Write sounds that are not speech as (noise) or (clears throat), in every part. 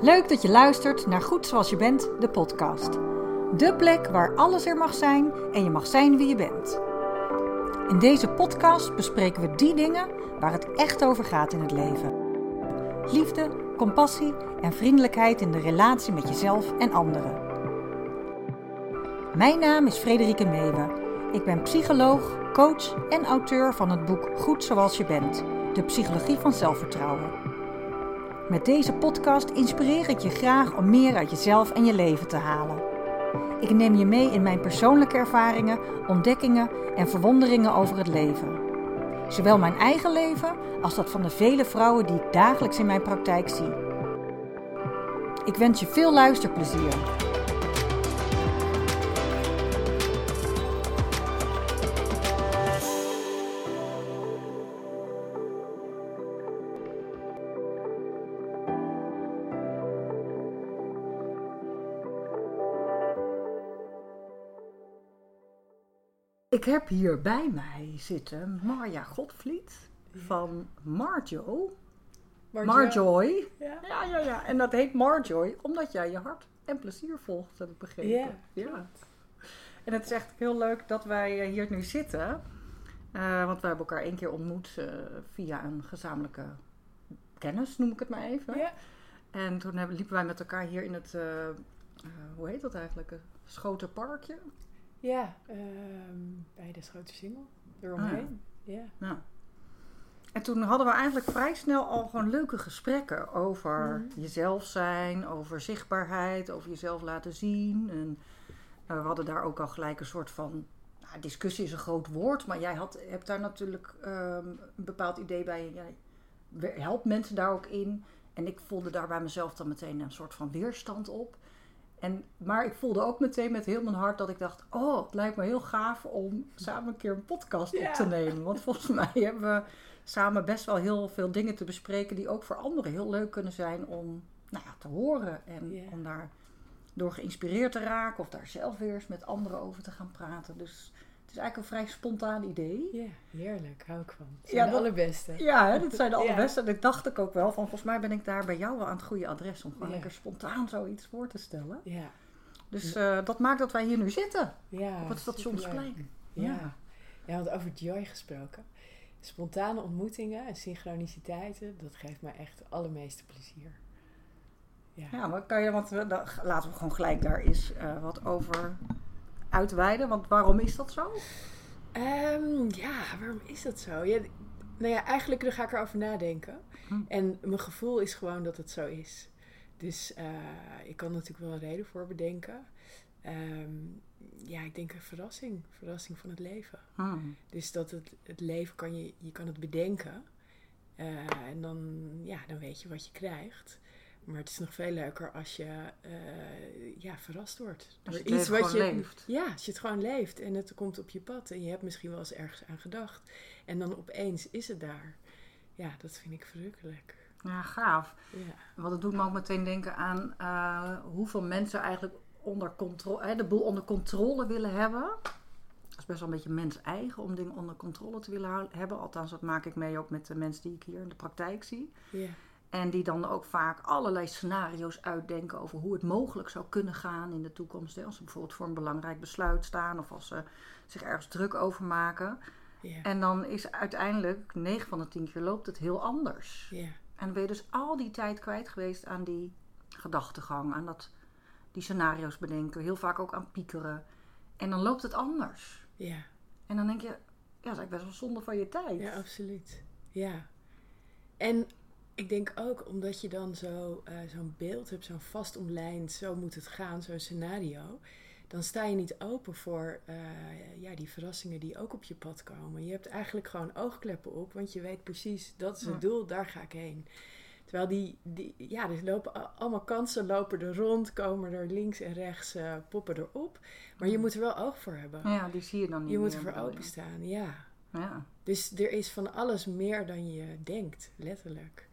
Leuk dat je luistert naar Goed Zoals Je Bent, de podcast. De plek waar alles er mag zijn en je mag zijn wie je bent. In deze podcast bespreken we die dingen waar het echt over gaat in het leven. Liefde, compassie en vriendelijkheid in de relatie met jezelf en anderen. Mijn naam is Frederike Meeuwen. Ik ben psycholoog, coach en auteur van het boek Goed Zoals Je Bent, de psychologie van zelfvertrouwen. Met deze podcast inspireer ik je graag om meer uit jezelf en je leven te halen. Ik neem je mee in mijn persoonlijke ervaringen, ontdekkingen en verwonderingen over het leven. Zowel mijn eigen leven als dat van de vele vrouwen die ik dagelijks in mijn praktijk zie. Ik wens je veel luisterplezier. Ik heb hier bij mij zitten Marja Godvliet van Marjo. Marjoy. Ja. Ja, ja, ja. En dat heet Marjoy omdat jij je hart en plezier volgt, heb ik begrepen. Ja, En het is echt heel leuk dat wij eh, hier nu zitten. Eh, want we hebben elkaar één keer ontmoet eh, via een gezamenlijke kennis, noem ik het maar even. Ja. En toen hebben, liepen wij met elkaar hier in het, hoe heet dat eigenlijk? Een Schotenparkje. Ja, ehm, bij de Schoten Singel. Eromheen. Ja. Ja. En toen hadden we eigenlijk vrij snel al gewoon leuke gesprekken over Mhm. jezelf zijn, over zichtbaarheid, over jezelf laten zien. En eh, we hadden daar ook al gelijk een soort van. Nou, discussie is een groot woord, maar jij had, hebt daar natuurlijk ehm, een bepaald idee bij. Jij helpt mensen daar ook in. En ik voelde daar bij mezelf dan meteen een soort van weerstand op. En, maar ik voelde ook meteen met heel mijn hart dat ik dacht: Oh, het lijkt me heel gaaf om samen een keer een podcast op te nemen. Want volgens mij (laughs) hebben we samen best wel heel veel dingen te bespreken die ook voor anderen heel leuk kunnen zijn om nou ja, te horen. En om daar door geïnspireerd te raken of daar zelf weer eens met anderen over te gaan praten. Dus het is eigenlijk een vrij spontaan idee. ja, heerlijk. Hou ik van. Het Ja, zijn de dat- allerbeste. Ja, hè, dat zijn de (laughs) Ja. allerbeste. En dat dacht ik ook wel van, volgens mij ben ik daar bij jou wel aan het goede adres om gewoon Ja. lekker spontaan zoiets voor te stellen. Ja. Dus eh, dat maakt dat wij hier nu zitten, ja op het stationsplein. Ja. Ja. ja, want over joy gesproken. Spontane ontmoetingen en synchroniciteiten, dat geeft mij echt het allermeeste plezier. Ja. Ja, maar kan je, want we, laten we gewoon gelijk daar eens eh, wat over uitweiden. Want waarom is dat zo? Ehm, ja, waarom is dat zo? Ja, nou ja, eigenlijk ga ik erover nadenken. Hm. En mijn gevoel is gewoon dat het zo is. Dus eh, ik kan natuurlijk wel een reden voor bedenken. Ehm, ja, ik denk een verrassing. Verrassing van het leven. Hmm. Dus dat het, het leven kan je, je kan het bedenken. Eh, en dan, ja, dan weet je wat je krijgt. Maar het is nog veel leuker als je eh, ja, verrast wordt. Als je door het leven wat gewoon je, leeft. Ja, als je het gewoon leeft en het komt op je pad. En je hebt misschien wel eens ergens aan gedacht. En dan opeens is het daar. Ja, dat vind ik verrukkelijk. Ja, gaaf. Ja, Want het doet me ook meteen denken aan eh, hoeveel mensen eigenlijk onder controle, de boel onder controle willen hebben. Dat is best wel een beetje mens-eigen om dingen onder controle te willen hebben. Althans, dat maak ik mee ook met de mensen die ik hier in de praktijk zie. ja, En die dan ook vaak allerlei scenario's uitdenken over hoe het mogelijk zou kunnen gaan in de toekomst. Hè. Als ze bijvoorbeeld voor een belangrijk besluit staan of als ze zich ergens druk over maken. ja, En dan is uiteindelijk 9 van de 10 keer loopt het heel anders. ja, En dan ben je dus al die tijd kwijt geweest aan die gedachtegang, aan dat, die scenario's bedenken, heel vaak ook aan piekeren. En dan loopt het anders. ja. En dan denk je, ja, dat is eigenlijk best wel zonde van je tijd. Ja, absoluut. Ja. En ik denk ook omdat je dan zo, eh, zo'n beeld hebt, zo'n vast omlijnd, zo moet het gaan, zo'n scenario. Dan sta je niet open voor eh, ja, die verrassingen die ook op je pad komen. Je hebt eigenlijk gewoon oogkleppen op, want je weet precies, dat is het Ja. doel, daar ga ik heen. Terwijl die, die ja, er lopen allemaal kansen lopen er rond, komen er links en rechts, eh, poppen erop. Maar je moet er wel oog voor hebben. Ja, die zie je dan niet Je moet bedoel je? openstaan, ja. Ja. Dus er is van alles meer dan je denkt, letterlijk.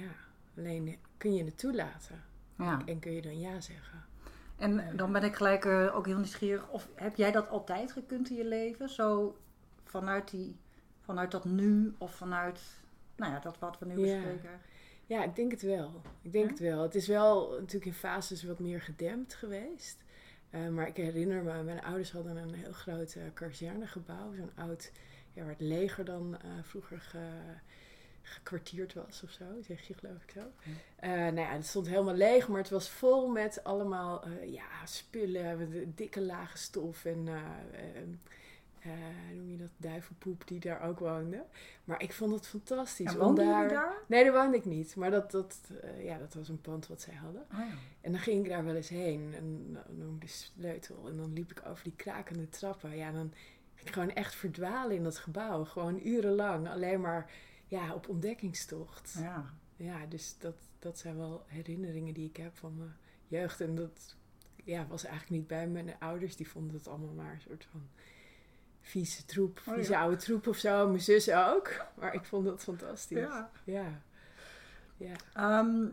Ja, alleen kun je het toelaten. ja. En kun je dan ja zeggen. En dan ben ik gelijk eh, ook heel nieuwsgierig. Of heb jij dat altijd gekund in je leven? Zo vanuit, die, vanuit dat nu of vanuit nou ja, dat wat we nu bespreken? Ja, ik denk het wel. Ik denk Ja? het wel. Het is wel natuurlijk in fases wat meer gedempt geweest. Eh, maar ik herinner me, mijn ouders hadden een heel groot eh, kazernegebouw. Zo'n oud, ja, waar het leger dan vroeger ge- gekwartierd was of zo. Zeg je geloof ik zo. Eh, nou ja, het stond helemaal leeg, maar het was vol met allemaal eh, ja, spullen. Met dikke lage stof en... hoe noem je dat? Duivenpoep die daar ook woonde. Maar ik vond het fantastisch. En om woonden daar... daar? Nee, daar woonde ik niet. Maar dat, dat, ja, dat was een pand wat zij hadden. Ah, ja. En dan ging ik daar wel eens heen. En dan de sleutel. En dan liep ik over die krakende trappen. Ja, dan ging ik gewoon echt verdwalen in dat gebouw. Gewoon urenlang. Alleen maar ja, op ontdekkingstocht. Ja, Ja. dus dat, dat zijn wel herinneringen die ik heb van mijn jeugd. En dat ja, was eigenlijk niet bij mijn ouders. Die vonden het allemaal maar een soort van vieze troep. Oh, vieze ja. oude troep of zo. Mijn zus ook. (laughs) Maar ik vond dat fantastisch. Ja. Ja. Ja. Ehm,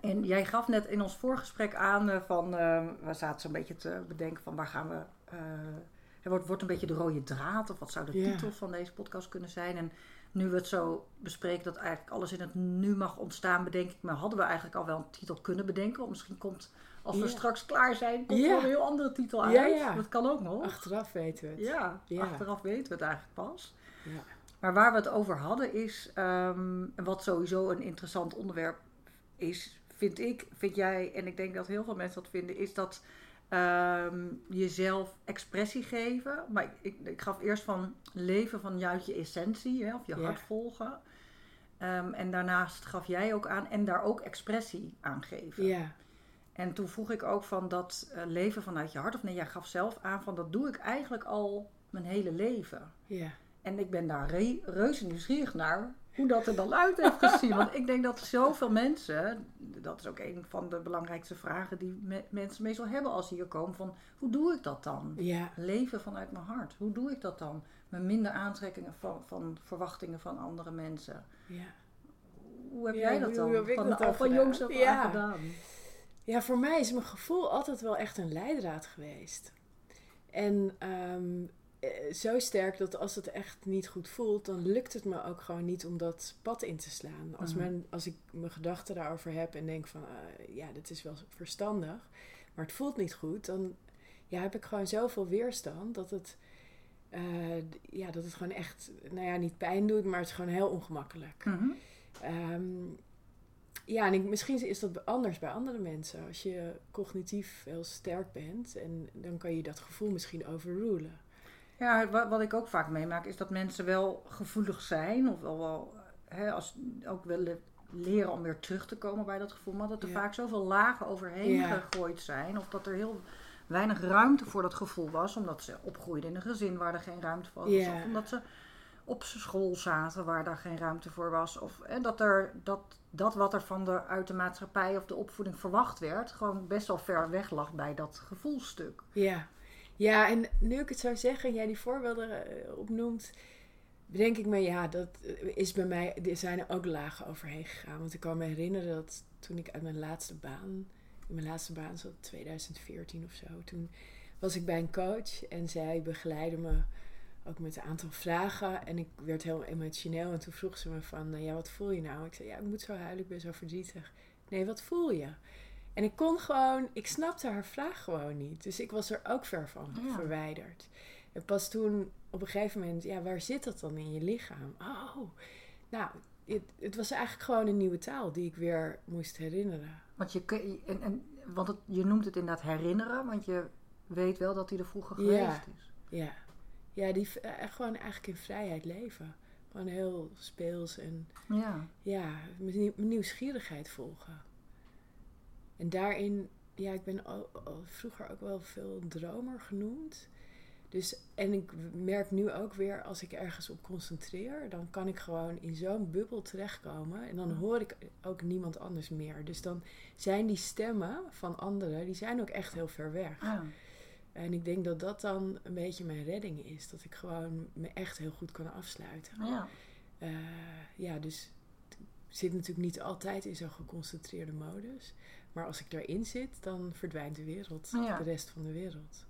en jij gaf net in ons voorgesprek aan eh, van, eh, we zaten zo'n beetje te bedenken van waar gaan we, eh, het wordt, wordt een beetje de rode draad of wat zou de Ja. titel van deze podcast kunnen zijn. En nu we het zo bespreken dat eigenlijk alles in het nu mag ontstaan, bedenk ik me, hadden we eigenlijk al wel een titel kunnen bedenken. Want misschien komt, als we Ja. straks klaar zijn, komt er Ja. een heel andere titel uit. Ja. Dat kan ook nog. Achteraf weten we het. Ja, achteraf weten we het eigenlijk pas. Ja. Maar waar we het over hadden is, en wat sowieso een interessant onderwerp is, vind ik, vind jij, en ik denk dat heel veel mensen dat vinden, is dat ehm, jezelf expressie geven. Maar ik, ik, ik gaf eerst van leven vanuit je essentie, hè, of je Ja. hart volgen. Ehm, en daarnaast gaf jij ook aan en daar ook expressie aan geven. Ja. En toen vroeg ik ook van dat eh, leven vanuit je hart, of nee, jij gaf zelf aan van dat doe ik eigenlijk al mijn hele leven. Ja. En ik ben daar re reuze nieuwsgierig naar hoe dat er dan uit heeft gezien. Want ik denk dat zoveel mensen, dat is ook een van de belangrijkste vragen die me- mensen meestal hebben als ze hier komen, van hoe doe ik dat dan? Ja. Leven vanuit mijn hart, hoe doe ik dat dan? Met minder aantrekkingen van, van verwachtingen van andere mensen. Ja. Hoe heb Ja, jij dat dan? van, dat al dan van jongs af Ja. gedaan. Ja, voor mij is mijn gevoel altijd wel echt een leidraad geweest. En ehm, eh, zo sterk dat als het echt niet goed voelt, dan lukt het me ook gewoon niet om dat pad in te slaan. Als, Mhm. mijn, als ik mijn gedachten daarover heb en denk van, eh, ja, dit is wel verstandig, maar het voelt niet goed, dan ja, heb ik gewoon zoveel weerstand dat het, eh, ja, dat het gewoon echt, nou ja, niet pijn doet, maar het is gewoon heel ongemakkelijk. Mhm. Ehm, ja, en ik, misschien is dat anders bij andere mensen. Als je cognitief heel sterk bent, en dan kan je dat gevoel misschien overrulen. Ja, wat, wat ik ook vaak meemaak is dat mensen wel gevoelig zijn. Of wel, wel hè, als, ook willen leren om weer terug te komen bij dat gevoel. Maar dat er Ja. vaak zoveel lagen overheen Ja. gegooid zijn. Of dat er heel weinig ruimte voor dat gevoel was. Omdat ze opgroeiden in een gezin waar er geen ruimte voor was. Ja. Of omdat ze op school zaten waar daar geen ruimte voor was. Of hè, dat, er, dat, dat wat er van de, uit de maatschappij of de opvoeding verwacht werd... gewoon best wel ver weg lag bij dat gevoelstuk. Ja. Ja, en nu ik het zou zeggen, en jij die voorbeelden eh, opnoemt, bedenk ik me, ja, dat eh, is bij mij, er zijn er ook lagen overheen gegaan. Want ik kan me herinneren dat toen ik uit mijn laatste baan, in mijn laatste baan zat, 2014 of zo, toen was ik bij een coach en zij begeleidde me ook met een aantal vragen. En ik werd heel emotioneel en toen vroeg ze me van, nou ja, wat voel je nou? Ik zei, ja, ik moet zo huilen, ik ben zo verdrietig. Nee, wat voel je? En ik kon gewoon, ik snapte haar vraag gewoon niet. Dus ik was er ook ver van Ja. verwijderd. En pas toen op een gegeven moment, ja, waar zit dat dan in je lichaam? Oh, nou, het, het was eigenlijk gewoon een nieuwe taal die ik weer moest herinneren. Want, je, en, en, want het, je noemt het inderdaad herinneren, want je weet wel dat hij er vroeger Ja. geweest is. Ja, ja die eh, gewoon eigenlijk in vrijheid leven. Gewoon heel speels en Ja. ja, nieuw- nieuwsgierigheid volgen. En daarin, ja, ik ben al, al vroeger ook wel veel dromer genoemd. Dus, en ik merk nu ook weer, als ik ergens op concentreer, dan kan ik gewoon in zo'n bubbel terechtkomen. En dan hoor ik ook niemand anders meer. Dus dan zijn die stemmen van anderen, die zijn ook echt heel ver weg. Ja. En ik denk dat dat dan een beetje mijn redding is. Dat ik gewoon me echt heel goed kan afsluiten. Ja. Eh, ja, dus ik zit natuurlijk niet altijd in zo'n geconcentreerde modus. Maar als ik daarin zit, dan verdwijnt de wereld. Ja. De rest van de wereld.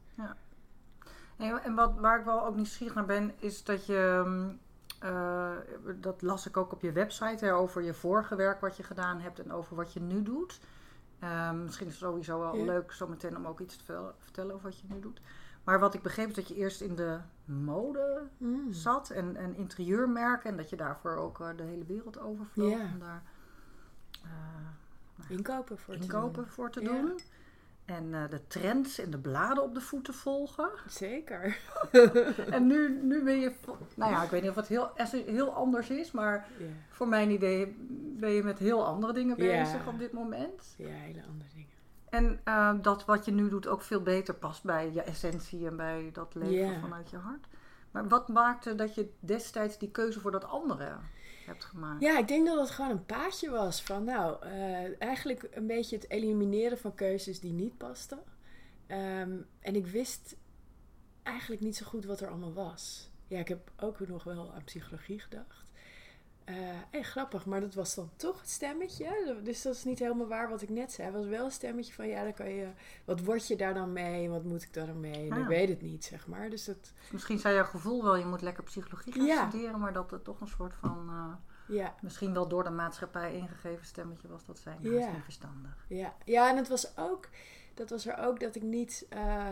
En, en wat, waar ik wel ook nieuwsgierig naar ben, is dat je... mm, eh, dat las ik ook op je website, hè, over je vorige werk wat je gedaan hebt en over wat je nu doet. Ehm, misschien is het sowieso wel Ja. leuk zometeen om ook iets te vertellen over wat je nu doet. Maar wat ik begreep is dat je eerst in de mode Mm. zat en, en interieurmerken en dat je daarvoor ook eh, de hele wereld overvloog Ja. om daar eh, Inkopen voor te inkopen doen. voor te Ja. doen. En eh, de trends en de bladen op de voet te volgen. Zeker. (laughs) En nu, nu ben je, nou ja, ik weet niet of het heel, heel anders is, maar voor mijn idee ben je met heel andere dingen bezig op dit moment. ja, hele andere dingen. En eh, dat wat je nu doet ook veel beter past bij je essentie en bij dat leven vanuit je hart. Maar wat maakte dat je destijds die keuze voor dat andere hebt gemaakt? Ja, ik denk dat het gewoon een paadje was van, nou, eh, eigenlijk een beetje het elimineren van keuzes die niet pasten. Ehm, en ik wist eigenlijk niet zo goed wat er allemaal was. Ja, ik heb ook nog wel aan psychologie gedacht. Eh en grappig, maar dat was dan toch het stemmetje. Dus dat is niet helemaal waar wat ik net zei. Het was wel een stemmetje van, ja, dan kan je, wat word je daar dan mee? Wat moet ik daar dan mee? En Ah. ik weet het niet, zeg maar. Dus dat, Misschien zei jouw gevoel wel, je moet lekker psychologie gaan Ja. studeren, maar dat het toch een soort van, eh, ja, misschien wel door de maatschappij ingegeven stemmetje was dat nou, Ja. niet verstandig. Ja, ja en het was ook, dat was er ook dat ik niet eh,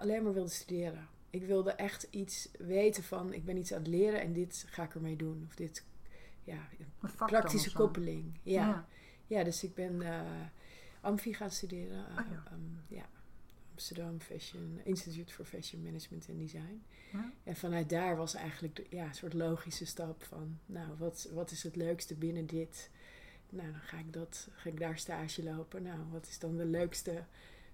alleen maar wilde studeren. Ik wilde echt iets weten van, ik ben iets aan het leren en dit ga ik ermee doen. Of dit, ja, praktische koppeling. Ja. Ja. ja. dus ik ben eh Amfi gaan studeren. Ah, ja. Ehm, ja. Amsterdam Fashion, Institute for Fashion Management and Design. Ja. En vanuit daar was eigenlijk de, ja, een soort logische stap van, nou, wat, wat is het leukste binnen dit? Nou, dan ga ik, dat, ga ik daar stage lopen. Nou, wat is dan de leukste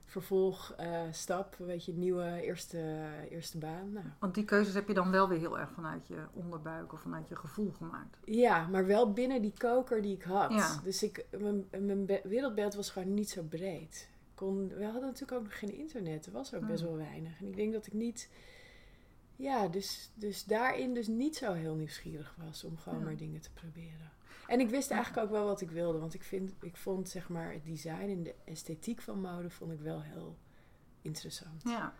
vervolgstap? weet je, nieuwe eerste, eerste baan. Nou, Want die keuzes heb je dan wel weer heel erg vanuit je onderbuik of vanuit je gevoel gemaakt. ja, maar wel binnen die koker die ik had. Ja. Dus ik, mijn, mijn be- wereldbeeld was gewoon niet zo breed. Kon, we hadden natuurlijk ook nog geen internet. Er was ook best Hmm. wel weinig. En ik denk dat ik niet... Ja, dus, dus daarin dus niet zo heel nieuwsgierig was om gewoon Ja. maar dingen te proberen. En ik wist eigenlijk ook wel wat ik wilde. Want ik, vind, ik vond zeg maar het design en de esthetiek van mode vond ik wel heel interessant. Ja.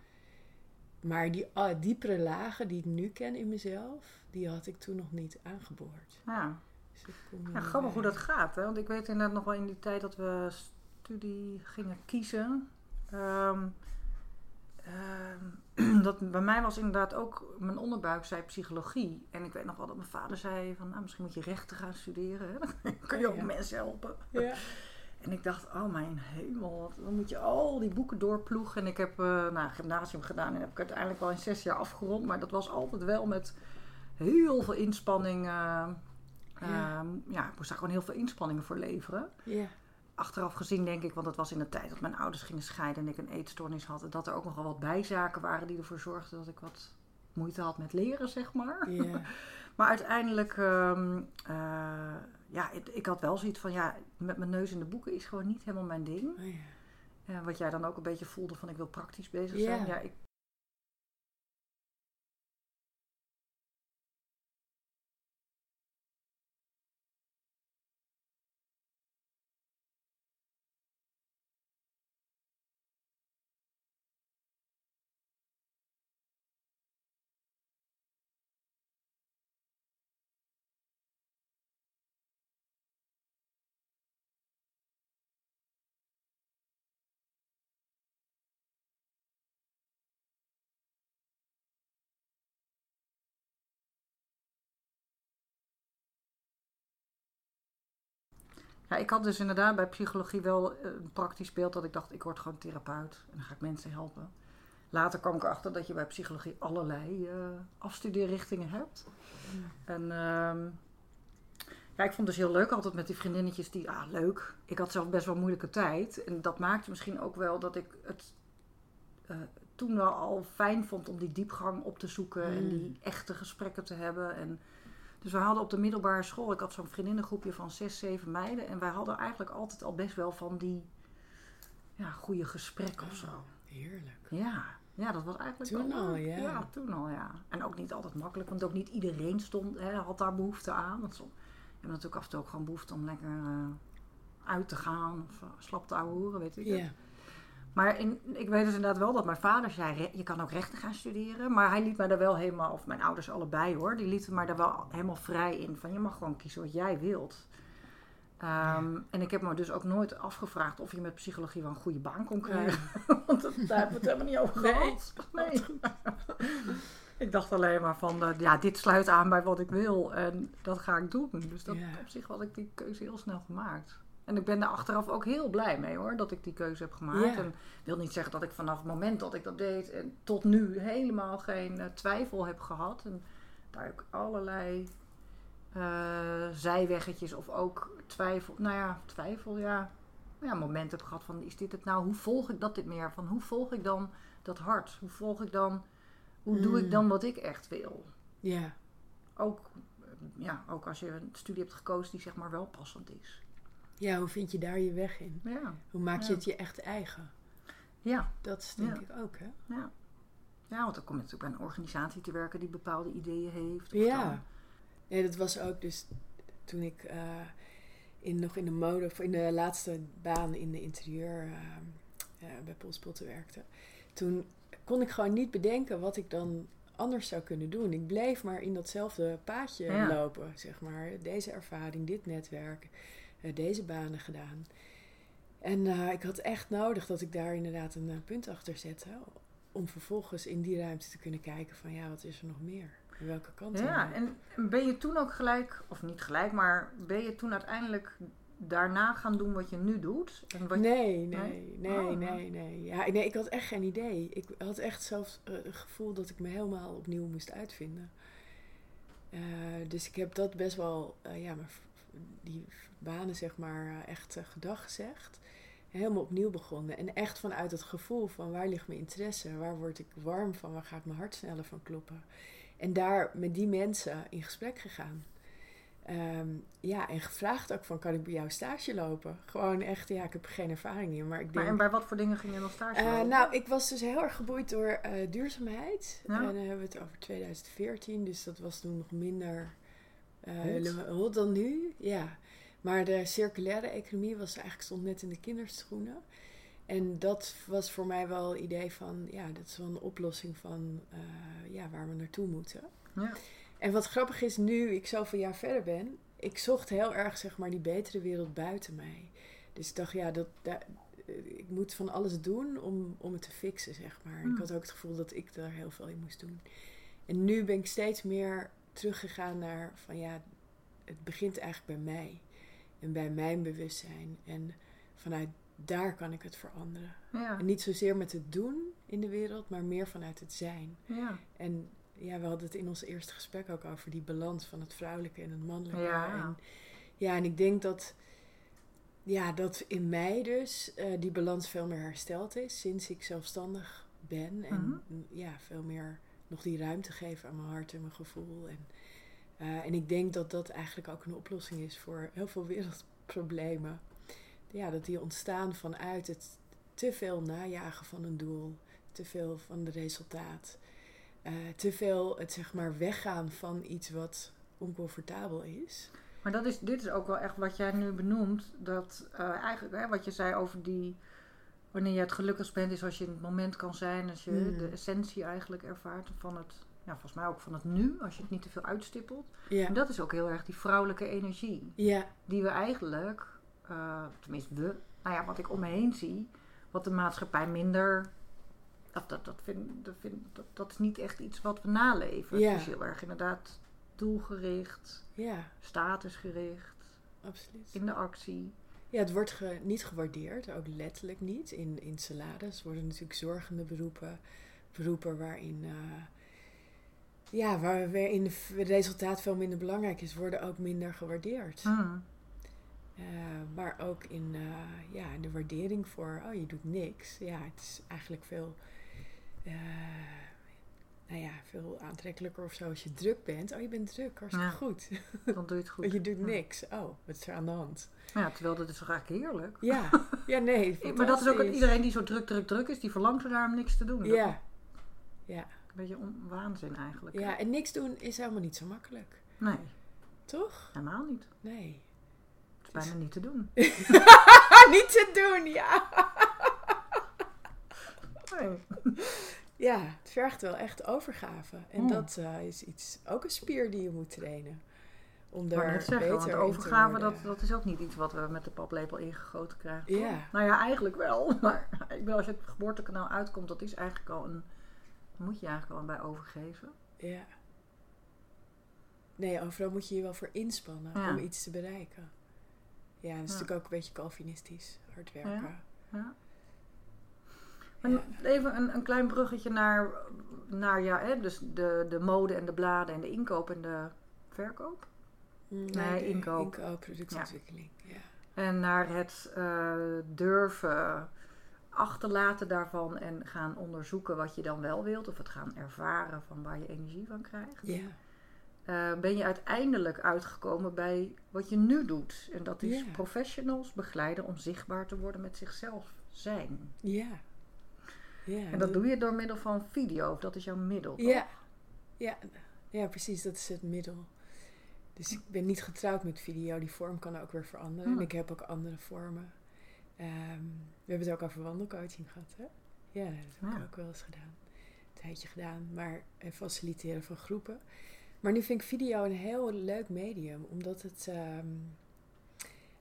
Maar die ah, diepere lagen die ik nu ken in mezelf, die had ik toen nog niet aangeboord. Ja. Dus ja, grappig hoe dat gaat. Hè? Want ik weet inderdaad nog wel in die tijd dat we studie gingen kiezen. ehm, ehm, (clears throat) dat bij mij was inderdaad ook, mijn onderbuik zei psychologie. En ik weet nog wel dat mijn vader zei van, nou, misschien moet je rechten gaan studeren. Hè? (laughs) Dan kun je ook Ja. mensen helpen. Ja. (laughs) En ik dacht, oh mijn hemel, dan moet je al die boeken doorploegen. En ik heb uh, nou, gymnasium gedaan en heb ik uiteindelijk wel in zes jaar afgerond. Maar dat was altijd wel met heel veel inspanning. Uh, Ja. uh, ja, ik moest daar gewoon heel veel inspanningen voor leveren. Ja. Achteraf gezien denk ik, want dat was in de tijd dat mijn ouders gingen scheiden en ik een eetstoornis had. Dat er ook nogal wat bijzaken waren die ervoor zorgden dat ik wat moeite had met leren, zeg maar. (laughs) Maar uiteindelijk, um, uh, ja, ik, ik, had wel zoiets van, ja, met mijn neus in de boeken is gewoon niet helemaal mijn ding. Oh. Ja, wat jij dan ook een beetje voelde van, ik wil praktisch bezig zijn. Ja, ik, Ja, ik had dus inderdaad bij psychologie wel een praktisch beeld dat ik dacht, ik word gewoon therapeut en dan ga ik mensen helpen. Later kwam ik erachter dat je bij psychologie allerlei uh, afstudeerrichtingen hebt. Ja. En uh, ja, ik vond het dus heel leuk altijd met die vriendinnetjes die, ah leuk, ik had zelf best wel een moeilijke tijd. En dat maakte misschien ook wel dat ik het uh, toen wel al fijn vond om die diepgang op te zoeken mm. en die echte gesprekken te hebben. En dus we hadden op de middelbare school, ik had zo'n vriendinnengroepje van zes, zeven meiden. En wij hadden eigenlijk altijd al best wel van die ja, goede gesprekken oh, of zo. Heerlijk. Ja, ja, dat was eigenlijk toen wel, al, ja. ja. toen al, ja. En ook niet altijd makkelijk, want ook niet iedereen stond, hè, had daar behoefte aan. Want soms hebben natuurlijk af en toe ook gewoon behoefte om lekker uh, uit te gaan of uh, slap te ouwehoeren, weet ik Ja. Maar in, ik weet dus inderdaad wel dat mijn vader zei, je kan ook rechten gaan studeren. Maar hij liet mij daar wel helemaal, of mijn ouders allebei hoor, die lieten mij daar wel helemaal vrij in. Van je mag gewoon kiezen wat jij wilt. Ehm, En ik heb me dus ook nooit afgevraagd of je met psychologie wel een goede baan kon krijgen. (laughs) Want dat, daar hebben we het helemaal niet over gehad. Nee. (laughs) ik dacht alleen maar van, eh, ja, dit sluit aan bij wat ik wil. En dat ga ik doen. Dus dat, Ja. op zich had ik die keuze heel snel gemaakt. En ik ben daar achteraf ook heel blij mee hoor, dat ik die keuze heb gemaakt. Ja. En wil niet zeggen dat ik vanaf het moment dat ik dat deed en tot nu helemaal geen eh, twijfel heb gehad. En daar heb ik allerlei eh, zijweggetjes of ook twijfel, nou ja, twijfel, ja. Ja, momenten heb gehad van, is dit het nou? Hoe volg ik dat dit meer? Van, hoe volg ik dan dat hart? Hoe volg ik dan, hoe doe ik Mm. dan wat ik echt wil? Ja, Ook, eh, ja, ook als je een studie hebt gekozen die zeg maar wel passend is. Ja, hoe vind je daar je weg in? Ja, Hoe maak je Ja. het je echt eigen? ja. Dat is denk Ja. ik ook, hè? Ja. ja, want dan kom je natuurlijk bij een organisatie te werken die bepaalde ideeën heeft. Ja. dan- Nee, dat was ook dus toen ik eh, in, nog in de mode, of in de laatste baan in de interieur eh, eh, bij Polspotten werkte. Toen kon ik gewoon niet bedenken wat ik dan anders zou kunnen doen. Ik bleef maar in datzelfde paadje Ja. lopen, zeg maar. Deze ervaring, dit netwerk, deze banen gedaan. En eh, ik had echt nodig dat ik daar inderdaad een eh, punt achter zette. Om vervolgens in die ruimte te kunnen kijken van ja, wat is er nog meer? En welke kant Ja, en ben je toen ook gelijk, of niet gelijk, maar ben je toen uiteindelijk daarna gaan doen wat je nu doet? En wat Nee, Nee? nee, nee, Oh. nee, nee. Ja, nee, ik had echt geen idee. Ik had echt zelfs eh, het gevoel dat ik me helemaal opnieuw moest uitvinden. Eh, dus ik heb dat best wel, eh, ja, maar die banen zeg maar eh, echt eh, gedag gezegd. Helemaal opnieuw begonnen. En echt vanuit het gevoel van waar ligt mijn interesse? Waar word ik warm van? Waar gaat mijn hart sneller van kloppen? En daar met die mensen in gesprek gegaan. Ehm, ja, en gevraagd ook van, kan ik bij jou stage lopen? Gewoon echt, ja, ik heb geen ervaring in, maar ik Maar denk... en bij wat voor dingen ging je dan stage Eh, lopen? nou, ik was dus heel erg geboeid door duurzaamheid. Ja. En dan hebben we het over 2014, dus dat was toen nog minder eh, Hot. dan nu. Ja, maar de circulaire economie was eigenlijk stond net in de kinderschoenen. En dat was voor mij wel het idee van, ja, dat is wel een oplossing van eh, ja, waar we naartoe moeten. Ja. En wat grappig is, nu ik zoveel jaar verder ben, ik zocht heel erg zeg maar die betere wereld buiten mij. Dus ik dacht, ja, dat, da- eh, ik moet van alles doen om, om het te fixen, zeg maar. Hmm. Ik had ook het gevoel dat ik daar heel veel in moest doen. En nu ben ik steeds meer teruggegaan naar van ja, het begint eigenlijk bij mij. En bij mijn bewustzijn. En vanuit daar kan ik het veranderen. Ja, En niet zozeer met het doen in de wereld, maar meer vanuit het zijn. ja. En ja, we hadden het in ons eerste gesprek ook over die balans van het vrouwelijke en het mannelijke. Ja. En, ja, en ik denk dat, ja, dat in mij dus eh, die balans veel meer hersteld is sinds ik zelfstandig ben. En Mhm. ja, veel meer nog die ruimte geven aan mijn hart en mijn gevoel. En, eh, en ik denk dat dat eigenlijk ook een oplossing is voor heel veel (laughs) wereldproblemen. Ja, dat die ontstaan vanuit het te veel najagen van een doel, te veel van het resultaat. Eh, te veel het zeg maar weggaan van iets wat oncomfortabel is. Maar dat is, dit is ook wel echt wat jij nu benoemt. Dat eh, eigenlijk, hè, wat je zei over die. Wanneer je het gelukkigst bent, is als je in het moment kan zijn. Als je Mm. de essentie eigenlijk ervaart van het. Ja, volgens mij ook van het nu. Als je het niet te veel uitstippelt. Ja, En dat is ook heel erg die vrouwelijke energie. ja, Die we eigenlijk, eh, tenminste we, nou ja, wat ik om me heen zie. Wat de maatschappij minder. Of dat, dat, vind, dat, vind, dat, dat is niet echt iets wat we naleven. Ja. Het is heel erg inderdaad doelgericht, ja, statusgericht absoluut. in de actie. Ja, het wordt ge- niet gewaardeerd, ook letterlijk niet. In, in salades worden natuurlijk zorgende beroepen, beroepen waarin, eh, ja, waar, waarin het resultaat veel minder belangrijk is, worden ook minder gewaardeerd. Hmm. Eh, maar ook in eh, ja, de waardering voor, oh je doet niks. Ja, het is eigenlijk veel, eh, nou ja, veel aantrekkelijker of zo als je druk bent. Oh, je bent druk, hartstikke Ja. goed. Dan doe je het goed. Want je doet niks. Oh, wat is er aan de hand? Ja, terwijl dat is toch eigenlijk heerlijk. Ja, (laughs) ja nee. Maar dat is ook iedereen die zo druk, druk, druk is, die verlangt ernaar om niks te doen. Dat Ja, ja, Een beetje waanzin eigenlijk. ja, en niks doen is helemaal niet zo makkelijk. Nee, Toch? helemaal niet. Nee. Het is bijna niet te doen. (laughs) niet te doen, ja. (laughs) Ja, het vergt wel echt overgave. En Hmm. dat eh, is iets, ook een spier die je moet trainen. Om daar zeggen, want beter overgave, dat, dat is ook niet iets wat we met de paplepel ingegoten krijgen. Ja. Nou ja, eigenlijk wel. (laughs) Maar ik bedoel, als je het geboortekanaal uitkomt, dat is eigenlijk al een... moet je eigenlijk al bij overgeven. Ja. Nee, overal moet je je wel voor inspannen Ja. om iets te bereiken. Ja, dat is Ja. natuurlijk ook een beetje Calvinistisch, hard werken. Ja. En even een, een klein bruggetje naar, naar ja, hè, dus de, de mode en de bladen en de inkoop en de verkoop. Nee, de inkoop. Inkoop, productieontwikkeling. Ja. En naar het eh, durven achterlaten daarvan en gaan onderzoeken wat je dan wel wilt. Of het gaan ervaren van waar je energie van krijgt. Ja. Eh, ben je uiteindelijk uitgekomen bij wat je nu doet. En dat is Ja. professionals begeleiden om zichtbaar te worden met zichzelf zijn. Ja. Ja. En dat doe je door middel van video. Of dat is jouw middel. toch? Ja. Ja. ja, precies. Dat is het middel. Dus ik ben niet getrouwd met video. Die vorm kan ook weer veranderen. Hmm. En ik heb ook andere vormen. Ehm, we hebben het ook over wandelcoaching gehad, hè? Ja, dat heb ik Ja. ook wel eens gedaan. Een tijdje gedaan. Maar en faciliteren van groepen. Maar nu vind ik video een heel leuk medium. Omdat het... ehm,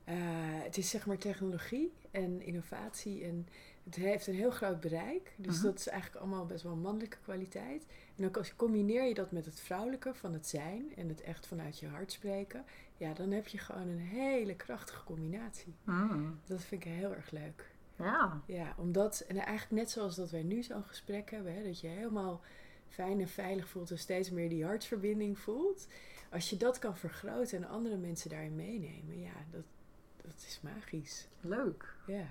eh, het is zeg maar technologie en innovatie. En het heeft een heel groot bereik. Dus Mhm. dat is eigenlijk allemaal best wel een mannelijke kwaliteit. En dan als- combineer je dat met het vrouwelijke van het zijn en het echt vanuit je hart spreken. Ja, dan heb je gewoon een hele krachtige combinatie. Mm. Dat vind ik heel erg leuk. Ja. Ja, omdat, en eigenlijk net zoals dat wij nu zo'n gesprek hebben, hè, dat je helemaal fijn en veilig voelt en steeds meer die hartsverbinding voelt. Als je dat kan vergroten en andere mensen daarin meenemen, ja, dat, dat is magisch. Leuk. Ja.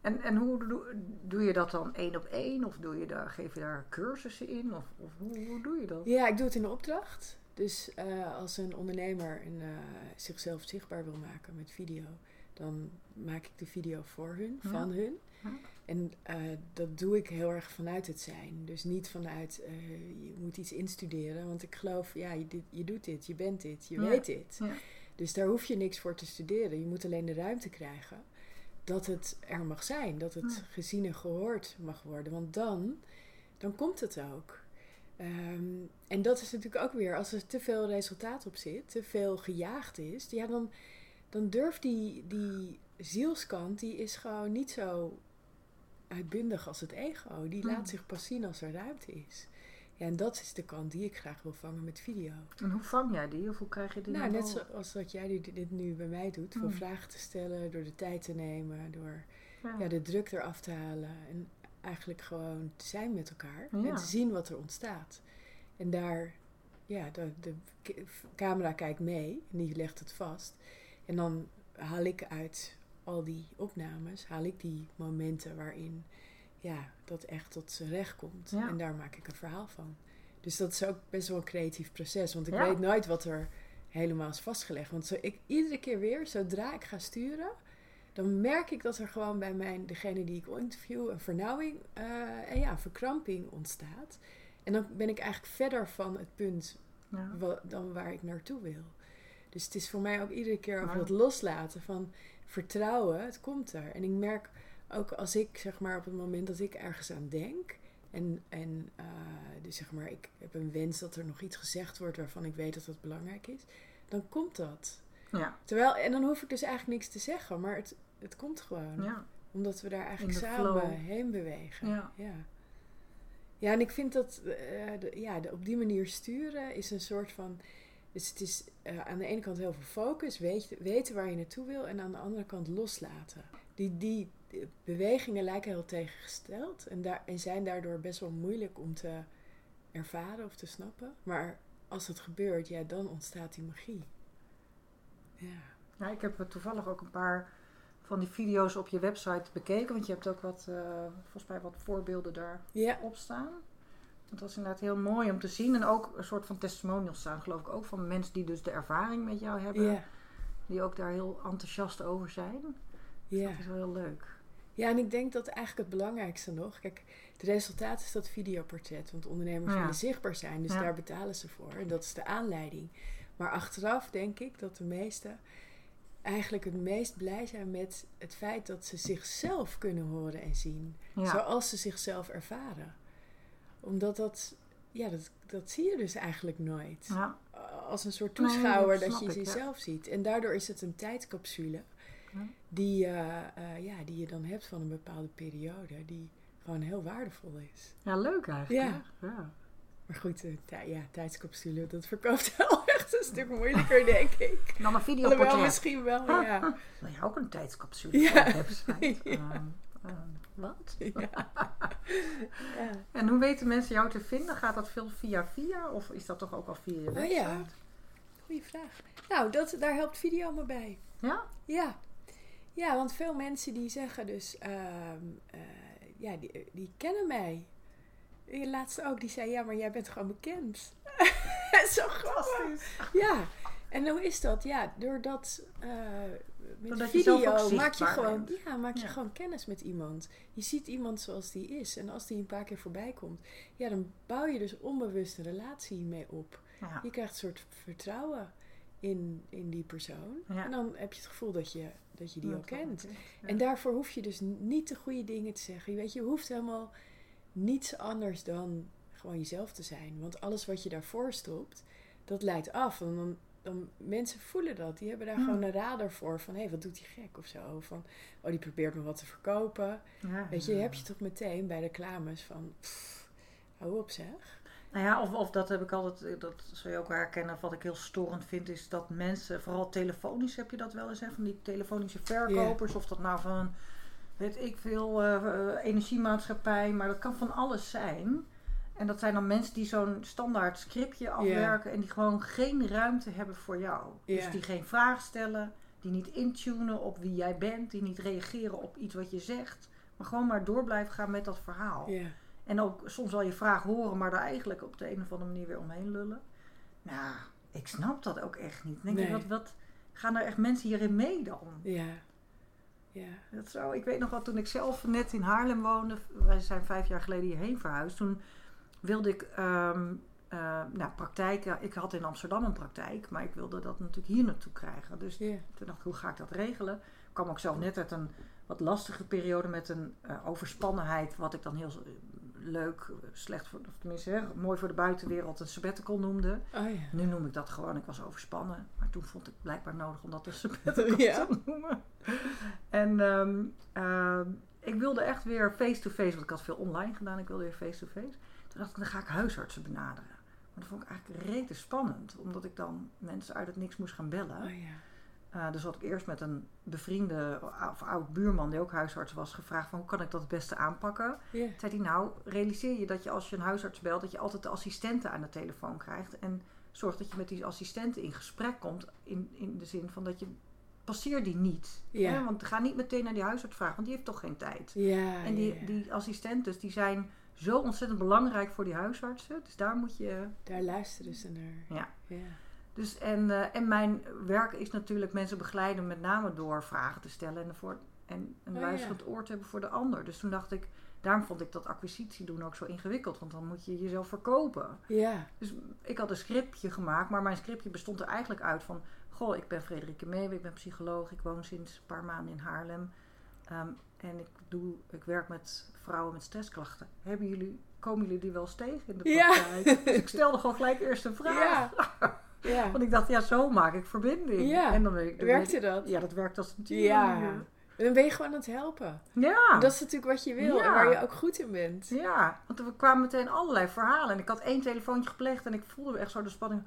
En, en hoe doe, doe je dat dan één op één? Of doe je daar, geef je daar cursussen in? Of, of hoe, hoe doe je dat? Ja, ik doe het in de opdracht. Dus eh, als een ondernemer een, eh, zichzelf zichtbaar wil maken met video, dan maak ik de video voor hun, Ja. van hun. Ja. En eh, dat doe ik heel erg vanuit het zijn. Dus niet vanuit je moet iets instuderen. Want ik geloof, ja, je, je doet dit, je bent dit, je Ja. weet dit. Dus daar hoef je niks voor te studeren. Je moet alleen de ruimte krijgen dat het er mag zijn. Dat het gezien en gehoord mag worden. Want dan, dan komt het ook. Ehm, en dat is natuurlijk ook weer, als er te veel resultaat op zit, te veel gejaagd is, ja, dan, dan durft die, die zielskant, die is gewoon niet zo uitbundig als het ego. Die laat zich pas zien als er ruimte is. Ja, en dat is de kant die ik graag wil vangen met video. En hoe vang jij die? Of hoe krijg je die Nou, net zoals wat jij dit- dit nu bij mij doet. Door Hmm. vragen te stellen, door de tijd te nemen, door Ja. ja, de druk eraf te halen. En eigenlijk gewoon te zijn met elkaar. Ja. En te zien wat er ontstaat. En daar, ja, de, de camera kijkt mee en die legt het vast. En dan haal ik uit al die opnames, haal ik die momenten waarin ja, dat echt tot zijn recht komt. Ja. En daar maak ik een verhaal van. Dus dat is ook best wel een creatief proces. Want ik Ja. weet nooit wat er helemaal is vastgelegd. Want zo, ik, iedere keer weer, zodra ik ga sturen, dan merk ik dat er gewoon bij mijn, degene die ik interview, een vernauwing eh, en ja, een verkramping ontstaat. En dan ben ik eigenlijk verder van het punt Ja. wa- dan waar ik naartoe wil. Dus het is voor mij ook iedere keer over het loslaten van vertrouwen, het komt er. En ik merk ook als ik, zeg maar, op het moment dat ik ergens aan denk. En, en eh, dus zeg maar, ik heb een wens dat er nog iets gezegd wordt waarvan ik weet dat dat belangrijk is. Dan komt dat. Ja. Terwijl, en dan hoef ik dus eigenlijk niks te zeggen, maar het, het komt gewoon. Ja. Omdat we daar eigenlijk samen flow. heen bewegen. Ja. ja. Ja, en ik vind dat eh, de- ja, de, op die manier sturen is een soort van. Dus het is eh, aan de ene kant heel veel focus, weet, weten waar je naartoe wil, en aan de andere kant loslaten. Die, die eh, bewegingen lijken heel tegengesteld en, daar, en zijn daardoor best wel moeilijk om te ervaren of te snappen. Maar als het gebeurt, ja, dan ontstaat die magie. Ja. Ja, ik heb toevallig ook een paar van die video's op je website bekeken. Want je hebt ook wat, eh, volgens mij wat voorbeelden daar Ja, staan. Het was inderdaad heel mooi om te zien. En ook een soort van testimonials staan, geloof ik ook. Van mensen die dus de ervaring met jou hebben. ja, Die ook daar heel enthousiast over zijn. Dus ja. Dat is wel heel leuk. Ja, en ik denk dat eigenlijk het belangrijkste nog. Kijk, het resultaat is dat videoportret. Want ondernemers Ja. willen zichtbaar zijn, dus Ja. daar betalen ze voor. En dat is de aanleiding. Maar achteraf denk ik dat de meesten eigenlijk het meest blij zijn met het feit dat ze zichzelf kunnen horen en zien. Ja. Zoals ze zichzelf ervaren. Omdat dat, ja, dat, dat zie je dus eigenlijk nooit. Als een soort Nee, toeschouwer dat dat je jezelf ziet. En daardoor is het een tijdcapsule Ja. Die, eh, eh, ja, die je dan hebt van een bepaalde periode. Die gewoon heel waardevol is. ja, leuk eigenlijk. Ja. ja. Maar goed, eh, tij- ja, tijdscapsule, dat verkoopt (laughs) wel echt een stuk moeilijker, (laughs) denk ik. Dan een videoportret. misschien wel, (laughs) ja. Wil je ook een tijdscapsule Ja. website? Ja. Wat? ja. ja. En hoe weten mensen jou te vinden? Gaat dat veel via via? Of is dat toch ook al via je Oh website? ja. Goeie vraag. Nou, dat, daar helpt video me bij. Ja? Ja. Ja, want veel mensen die zeggen dus, ehm, eh, ja, die, die kennen mij. De laatste ook, die zei, ja, maar jij bent gewoon bekend. (laughs) Zo grappig. Ja. En hoe is dat? Ja, doordat met Doordat je zelf video maak je gewoon, bent. ja, maak je Ja. gewoon kennis met iemand. Je ziet iemand zoals die is. En als die een paar keer voorbij komt, ja, dan bouw je dus onbewust een relatie mee op. Ja. Je krijgt een soort vertrouwen in, in die persoon. Ja. En dan heb je het gevoel dat je, dat je die al Dat kent. Ja. En daarvoor hoef je dus niet de goede dingen te zeggen. Je weet, je hoeft helemaal niets anders dan gewoon jezelf te zijn. Want alles wat je daarvoor stopt, dat leidt af. En dan, dan mensen voelen dat. Die hebben daar Hmm. gewoon een radar voor. Van, hé, wat doet die gek of zo. Van, oh, die probeert me wat te verkopen. Ja. Weet je, heb je toch meteen bij reclames van... pff, hou op zeg. Nou ja, of, of dat heb ik altijd, dat zul je ook herkennen. Wat ik heel storend vind, is dat mensen, vooral telefonisch heb je dat wel eens, hè, van die telefonische verkopers. Of dat nou van, weet ik veel, eh, eh, energiemaatschappij. Maar dat kan van alles zijn. En dat zijn dan mensen die zo'n standaard scriptje afwerken en die gewoon geen ruimte hebben voor jou. Dus die geen vragen stellen, die niet intunen op wie jij bent, die niet reageren op iets wat je zegt. Maar gewoon maar door blijven gaan met dat verhaal. Ja. En ook soms wel je vraag horen, maar daar eigenlijk op de een of andere manier weer omheen lullen. Nou, ik snap dat ook echt niet. Denk Nee. wat, wat gaan er echt mensen hierin mee dan? Ja. Ja. Dat zo, ik weet nog wel, toen ik zelf net in Haarlem woonde, wij zijn vijf jaar geleden hierheen verhuisd, toen wilde ik ehm eh, nou, praktijken. Ik had in Amsterdam een praktijk, maar ik wilde dat natuurlijk hier naartoe krijgen. Dus toen dacht ik, hoe ga ik dat regelen? Ik kwam ook zelf net uit een wat lastige periode met een eh, overspannenheid, wat ik dan heel leuk, slecht voor, of tenminste hè, mooi voor de buitenwereld, een sabbatical noemde. Oh ja. Nu noem ik dat gewoon, ik was overspannen. Maar toen vond ik blijkbaar nodig om dat een sabbatical (laughs) Ja. te noemen. En ehm, ehm, ik wilde echt weer face-to-face, want ik had veel online gedaan. Ik wilde weer face-to-face. Toen dacht ik, dan ga ik huisartsen benaderen. Maar dat vond ik eigenlijk rete spannend. Omdat ik dan mensen uit het niks moest gaan bellen. Oh ja. Eh, dus had ik eerst met een bevriende of oud buurman die ook huisarts was gevraagd van hoe kan ik dat het beste aanpakken. Toen zei hij nou, realiseer je dat je als je een huisarts belt, dat je altijd de assistenten aan de telefoon krijgt. En zorg dat je met die assistenten in gesprek komt in, in de zin van dat je passeer die niet. Hè? Want ga niet meteen naar die huisarts vragen, want die heeft toch geen tijd. En die, die assistentes die zijn zo ontzettend belangrijk voor die huisartsen. Dus daar moet je Daar luisteren ze naar. Ja. Ja. Dus en, eh, en mijn werk is natuurlijk mensen begeleiden, met name door vragen te stellen en, voor, en een Oh, luisterend oor te hebben voor de ander. Dus toen dacht ik, daarom vond ik dat acquisitie doen ook zo ingewikkeld, want dan moet je jezelf verkopen. Ja. Dus ik had een scriptje gemaakt, maar mijn scriptje bestond er eigenlijk uit van: Goh, ik ben Frederike Meeuwen, ik ben psycholoog, ik woon sinds een paar maanden in Haarlem. Ehm, en ik, doe, ik werk met vrouwen met stressklachten. Hebben jullie, komen jullie die wel eens tegen in de Ja. praktijk? (laughs) Dus ik stelde gewoon gelijk eerst een vraag. Ja. (laughs) Ja. Want ik dacht, ja, zo maak ik verbinding. Ja. En dan dan Werkte ik- dat? Ja, dat werkt als een Ja. En dan ben je gewoon aan het helpen. Ja. Dat is natuurlijk wat je wil Ja. en waar je ook goed in bent. Ja, want er kwamen meteen allerlei verhalen. En ik had één telefoontje gepleegd en ik voelde echt zo de spanning.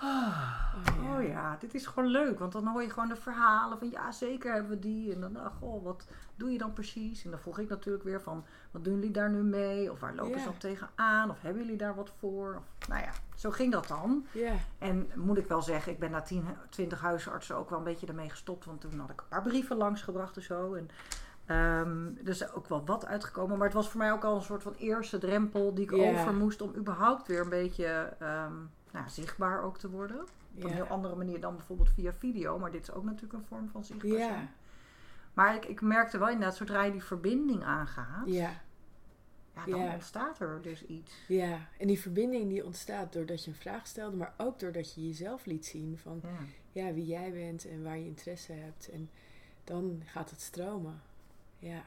Ah, Oh, ja. oh ja, dit is gewoon leuk. Want dan hoor je gewoon de verhalen van ja, zeker hebben we die. En dan, ach, goh, wat doe je dan precies? En dan vroeg ik natuurlijk weer van, wat doen jullie daar nu mee? Of waar lopen ze dan tegenaan? Of hebben jullie daar wat voor? Of, nou ja, zo ging dat dan. En moet ik wel zeggen, ik ben na 10, 20 huisartsen ook wel een beetje ermee gestopt. Want toen had ik een paar brieven langsgebracht en zo. En ehm, er is ook wel wat uitgekomen. Maar het was voor mij ook al een soort van eerste drempel die ik over moest om überhaupt weer een beetje ehm, nou, zichtbaar ook te worden. Op een heel andere manier dan bijvoorbeeld via video. Maar dit is ook natuurlijk een vorm van zichtbaar Ja. zijn. Maar ik, ik merkte wel inderdaad, zodra je die verbinding aangaat, Ja. ja, dan Ja. ontstaat er dus iets. Ja. En die verbinding die ontstaat doordat je een vraag stelde, maar ook doordat je jezelf liet zien van Ja. ja, wie jij bent en waar je interesse hebt. En dan gaat het stromen. Ja.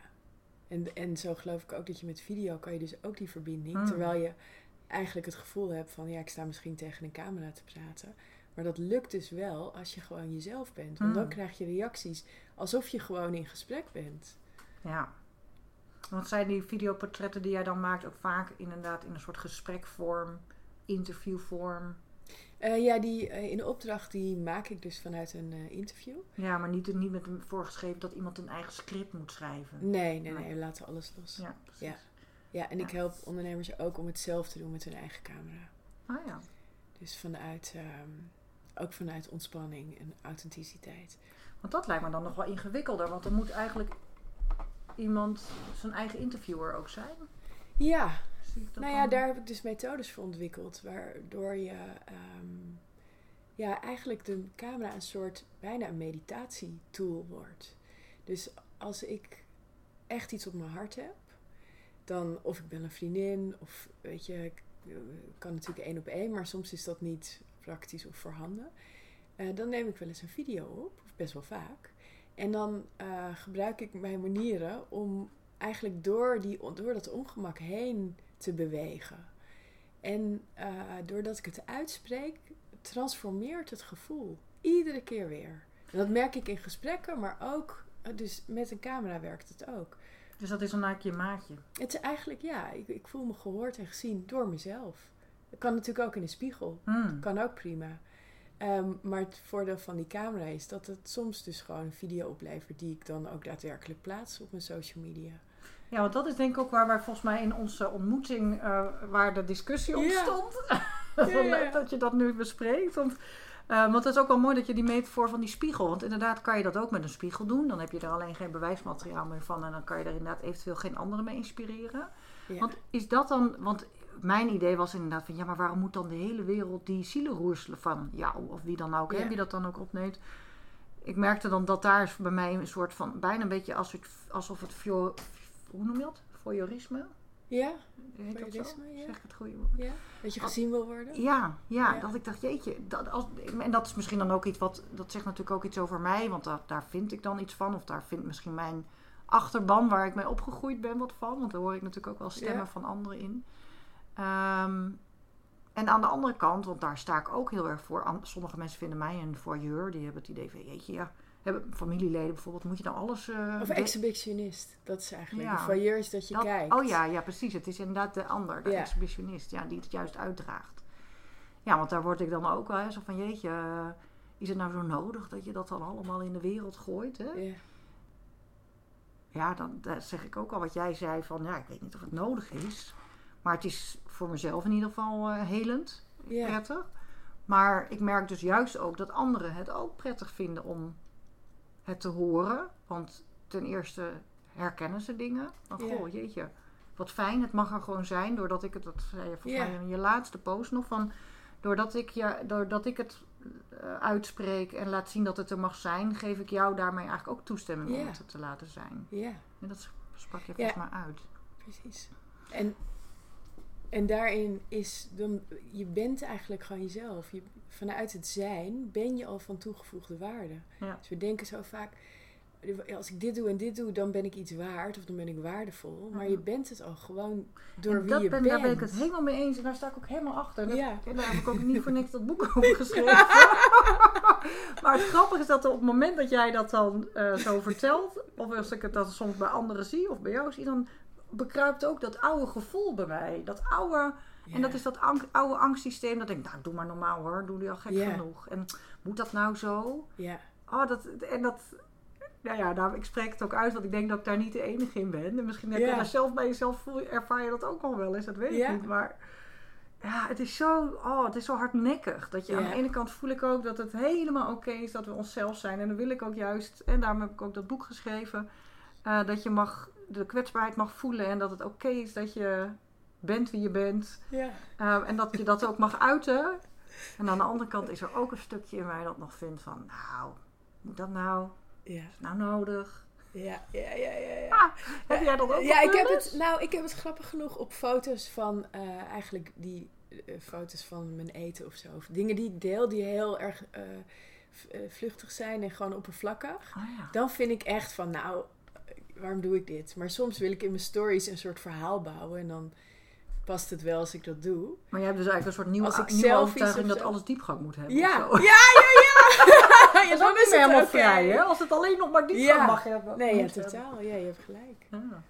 En, en zo geloof ik ook dat je met video kan je dus ook die verbinding. Mm. Terwijl je eigenlijk het gevoel hebt van ja, ik sta misschien tegen een camera te praten. Maar dat lukt dus wel als je gewoon jezelf bent. Want dan Mm. krijg je reacties alsof je gewoon in gesprek bent. Ja. Want zijn die videoportretten die jij dan maakt ook vaak inderdaad in een soort gesprekvorm, interviewvorm? Eh, ja, die eh, in de opdracht die maak ik dus vanuit een eh, interview. Ja, maar niet, niet met een voorgeschreven dat iemand een eigen script moet schrijven. Nee, nee, Nee. nee, we laten alles los. Ja, Ja, precies. Ja. En ik Ja. help ondernemers ook om het zelf te doen met hun eigen camera. Ah ja. Dus vanuit, ehm, ook vanuit ontspanning en authenticiteit. Want dat lijkt me dan nog wel ingewikkelder, want er moet eigenlijk iemand zijn eigen interviewer ook zijn. Ja, nou ja, dan? daar heb ik dus methodes voor ontwikkeld. Waardoor je ehm, ja, eigenlijk de camera een soort bijna een meditatietool wordt. Dus als ik echt iets op mijn hart heb, dan of ik ben een vriendin, of weet je, ik eh, kan natuurlijk één op één, maar soms is dat niet praktisch of voorhanden. Eh, dan neem ik wel eens een video op, of best wel vaak. En dan eh, gebruik ik mijn manieren om eigenlijk door, die, door dat ongemak heen te bewegen. En doordat ik het uitspreek, transformeert het gevoel. Iedere keer weer. En dat merk ik in gesprekken, maar ook, dus met een camera werkt het ook. Dus dat is dan eigenlijk je maatje. Het is eigenlijk, ja, ik, ik voel me gehoord en gezien door mezelf. Dat kan natuurlijk ook in de spiegel. Hmm. Kan ook prima. Ehm, maar het voordeel van die camera is dat het soms dus gewoon een video oplevert die ik dan ook daadwerkelijk plaats op mijn social media. Ja, want dat is denk ik ook waar wij volgens mij in onze ontmoeting, eh, waar de discussie ontstond. Dat (laughs) Ja, ja. dat je dat nu bespreekt. Want, eh, want het is ook wel mooi dat je die metafoor van die spiegel. Want inderdaad kan je dat ook met een spiegel doen. Dan heb je er alleen geen bewijsmateriaal meer van. En dan kan je er inderdaad eventueel geen anderen mee inspireren. Ja. Want is dat dan... Want mijn idee was inderdaad van... Ja, maar waarom moet dan de hele wereld die zielen roerselen van jou? Of wie dan ook, hè, Ja. wie dat dan ook opneemt. Ik merkte dan dat daar is bij mij een soort van... Bijna een beetje alsof het, alsof het hoe noem je dat? Voyeurisme? Ja, dat ja. Zeg ik het goede woord? ja, dat je gezien wil worden. Ja, ja, Ja. dat ik dacht, jeetje. Dat, als, en dat is misschien dan ook iets wat... Dat zegt natuurlijk ook iets over mij. Want daar, daar vind ik dan iets van. Of daar vindt misschien mijn achterban waar ik mee opgegroeid ben wat van. Want daar hoor ik natuurlijk ook wel stemmen Ja. van anderen in. Ehm, en aan de andere kant, want daar sta ik ook heel erg voor. Sommige mensen vinden mij een voyeur. Die hebben het idee van, jeetje, ja... Hebben familieleden bijvoorbeeld, moet je nou alles... eh, Of exhibitionist, dat is eigenlijk. Ja. De voyeur is dat je dat- kijkt. Oh ja, ja, precies. Het is inderdaad de ander, de Ja. exhibitionist, ja, die het juist uitdraagt. Ja, want daar word ik dan ook wel hè, zo van, jeetje, eh, is het nou zo nodig dat je dat dan allemaal in de wereld gooit? Hè? Ja. Ja, dan daar zeg ik ook al wat jij zei van, ja, ik weet niet of het nodig is. Maar het is voor mezelf in ieder geval eh, helend, prettig. Maar ik merk dus juist ook dat anderen het ook prettig vinden om het te horen. Want ten eerste herkennen ze dingen. Van, Ja. goh, jeetje, wat fijn. Het mag er gewoon zijn. Doordat ik het, dat zei je volgens Ja. mij in je laatste post nog, van... Doordat ik, je, doordat ik het eh, uitspreek en laat zien dat het er mag zijn... geef ik jou daarmee eigenlijk ook toestemming om Ja. het te laten zijn. ja, En dat sprak je Ja. volgens mij uit. precies. En, en daarin is, dan, je bent eigenlijk gewoon jezelf. Je, vanuit het zijn ben je al van toegevoegde waarde. Ja. Dus we denken zo vaak, als ik dit doe en dit doe, dan ben ik iets waard of dan ben ik waardevol. Maar je bent het al gewoon door En wie je ben, bent. Daar ben ik het helemaal mee eens en daar sta ik ook helemaal achter. En Ja. daar heb ik ook (laughs) niet voor niks dat boek over geschreven. (laughs) maar het grappige is dat op het moment dat jij dat dan eh, zo vertelt, of als ik het dan soms bij anderen zie of bij jou zie, dan bekruipt ook dat oude gevoel bij mij. Dat oude, en dat is dat ang- oude angstsysteem. Dat ik denk, nou doe maar normaal hoor, doe die al gek genoeg. En moet dat nou zo? Ja, Oh, dat, en dat, nou ja, nou, ik spreek het ook uit, want ik denk dat ik daar niet de enige in ben. En misschien heb je daar zelf bij jezelf, voel, ervaar je dat ook al wel eens, dat weet ik niet. Maar ja, het is zo, oh, het is zo hardnekkig. Dat je aan de ene kant voel ik ook dat het helemaal oké is dat we onszelf zijn. En dan wil ik ook juist, en daarom heb ik ook dat boek geschreven, eh, dat je mag, de kwetsbaarheid mag voelen. En dat het oké is dat je bent wie je bent. ja. Eh, en dat je dat ook mag uiten. En aan de andere kant is er ook een stukje in mij dat nog vindt van, nou, moet dat nou? Ja, Is het nou nodig? ja, ja, ja, ja. ja. Heb jij dat ook Ja, ik heb het, nou, ik heb het grappig genoeg op foto's van eh, eigenlijk die eh, foto's van mijn eten of zo. Of dingen die ik deel die heel erg eh, vluchtig zijn en gewoon oppervlakkig. Ah, ja. Dan vind ik echt van, nou, waarom doe ik dit? Maar soms wil ik in mijn stories een soort verhaal bouwen en dan past het wel als ik dat doe. Maar je hebt dus eigenlijk een soort nieuwe, Als ik nieuwe zelf overtuiging of dat alles diepgang moet hebben. Ja, ja, ja, (laughs) ja. Dat is dan niet meer helemaal vrij, hè? Als het alleen nog maar diepgang Ja. mag hebben. Nee, ja, hebben. totaal. Ja, je hebt gelijk. Ja.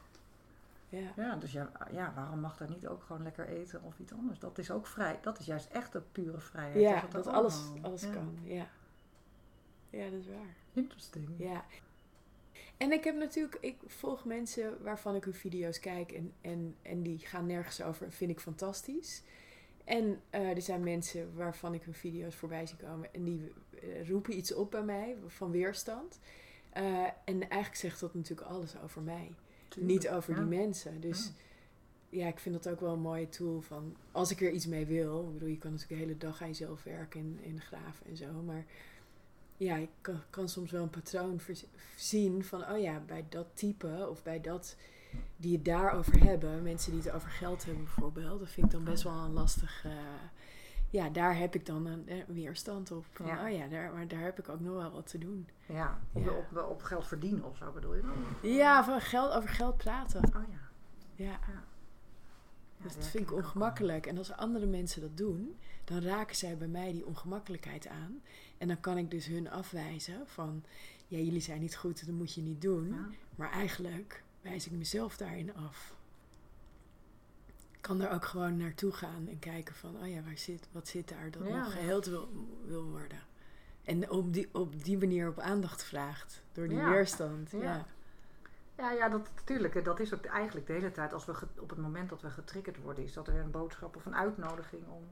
Ja. Ja, dus ja, ja, waarom mag dat niet ook gewoon lekker eten of iets anders? Dat is ook vrij. Dat is juist echt de pure vrijheid. Ja, het dat ook alles, alles kan. Ja. ja, dat is waar. Interesting. Ja. En ik heb natuurlijk, ik volg mensen waarvan ik hun video's kijk en, en, en die gaan nergens over en vind ik fantastisch. En eh, er zijn mensen waarvan ik hun video's voorbij zie komen en die eh, roepen iets op bij mij van weerstand. Eh, en eigenlijk zegt dat natuurlijk alles over mij, Tuurlijk, niet over ja. die mensen. Dus ja, ik vind dat ook wel een mooie tool van als ik er iets mee wil. Ik bedoel, je kan natuurlijk de hele dag aan jezelf werken en, en graven en zo. Maar ja, ik kan, kan soms wel een patroon zien van, oh ja, bij dat type of bij dat die het daarover hebben, mensen die het over geld hebben bijvoorbeeld, dat vind ik dan best wel een lastig. eh, ja, daar heb ik dan een, eh, weerstand op. Van, Ja. Oh ja, daar, maar daar heb ik ook nog wel wat te doen. Ja, op, Ja. Op, op geld verdienen of zo bedoel je dan? Ja, van geld, over geld praten. Oh ja. Ja. Ja, Dus dat vind ik ongemakkelijk. En als andere mensen dat doen, dan raken zij bij mij die ongemakkelijkheid aan. En dan kan ik dus hun afwijzen van, ja, jullie zijn niet goed, dat moet je niet doen. Ja. Maar eigenlijk wijs ik mezelf daarin af. Ik kan er ook gewoon naartoe gaan en kijken van, oh ja, waar zit, wat zit daar dat Ja. nog geheeld wil, wil worden. En op die, op die manier op aandacht vraagt, door die Ja. weerstand. Ja. Ja. Ja, dat natuurlijk. Dat is ook eigenlijk de hele tijd. Als we op het moment dat we getriggerd worden, is dat er een boodschap of een uitnodiging om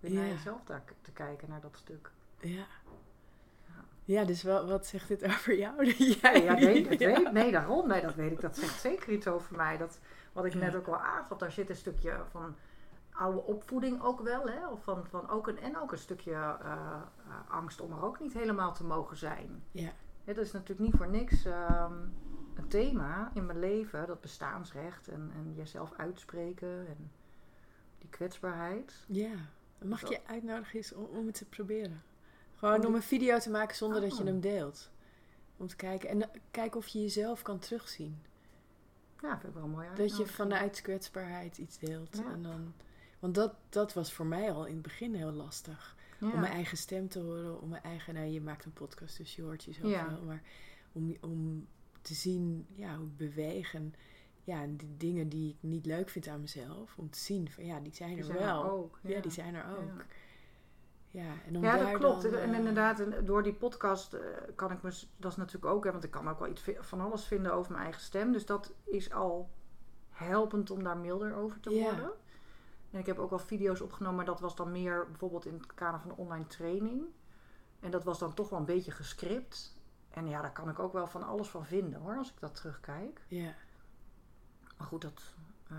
weer naar Ja. jezelf daar k- te kijken, naar dat stuk. Ja. Ja, dus wel, wat zegt dit over jou? Jij- Nee, ja, nee, dat Ja. weet, nee, daarom. Nee, dat weet ik. Dat zegt zeker iets over mij. Dat, wat ik Ja. net ook al aangaf, daar zit een stukje van oude opvoeding ook wel. Hè? Of van, van ook een, en ook een stukje eh, eh, angst om er ook niet helemaal te mogen zijn. Ja. Ja, dat is natuurlijk niet voor niks ehm, een thema in mijn leven. Dat bestaansrecht en, en jezelf uitspreken en die kwetsbaarheid. Ja, mag je uitnodigen eens om, om het te proberen. Gewoon Om een video te maken zonder dat je Oh. hem deelt. Om te kijken. En eh, kijken of je jezelf kan terugzien. Ja, vind ik wel mooi. Dat je vanuit kwetsbaarheid iets deelt. Ja. En dan, want dat, dat was voor mij al in het begin heel lastig. Ja. Om mijn eigen stem te horen. Om mijn eigen... Nou, je maakt een podcast, dus je hoort jezelf Ja. wel. Maar om, om te zien ja, hoe ik beweeg. En ja, en die dingen die ik niet leuk vind aan mezelf. Om te zien van ja, die zijn Die er zijn er wel. ook, Ja. ja. die zijn er ook. Ja, en om Ja, dat klopt. dan, en eh, inderdaad, en door die podcast eh, kan ik me, dat is natuurlijk ook, hè, want ik kan ook wel iets van alles vinden over mijn eigen stem. Dus dat is al helpend om daar milder over te Ja. worden. En ik heb ook wel video's opgenomen, maar dat was dan meer bijvoorbeeld in het kader van online training. En dat was dan toch wel een beetje gescript. En ja, daar kan ik ook wel van alles van vinden hoor, als ik dat terugkijk. Ja, Maar goed, dat, eh,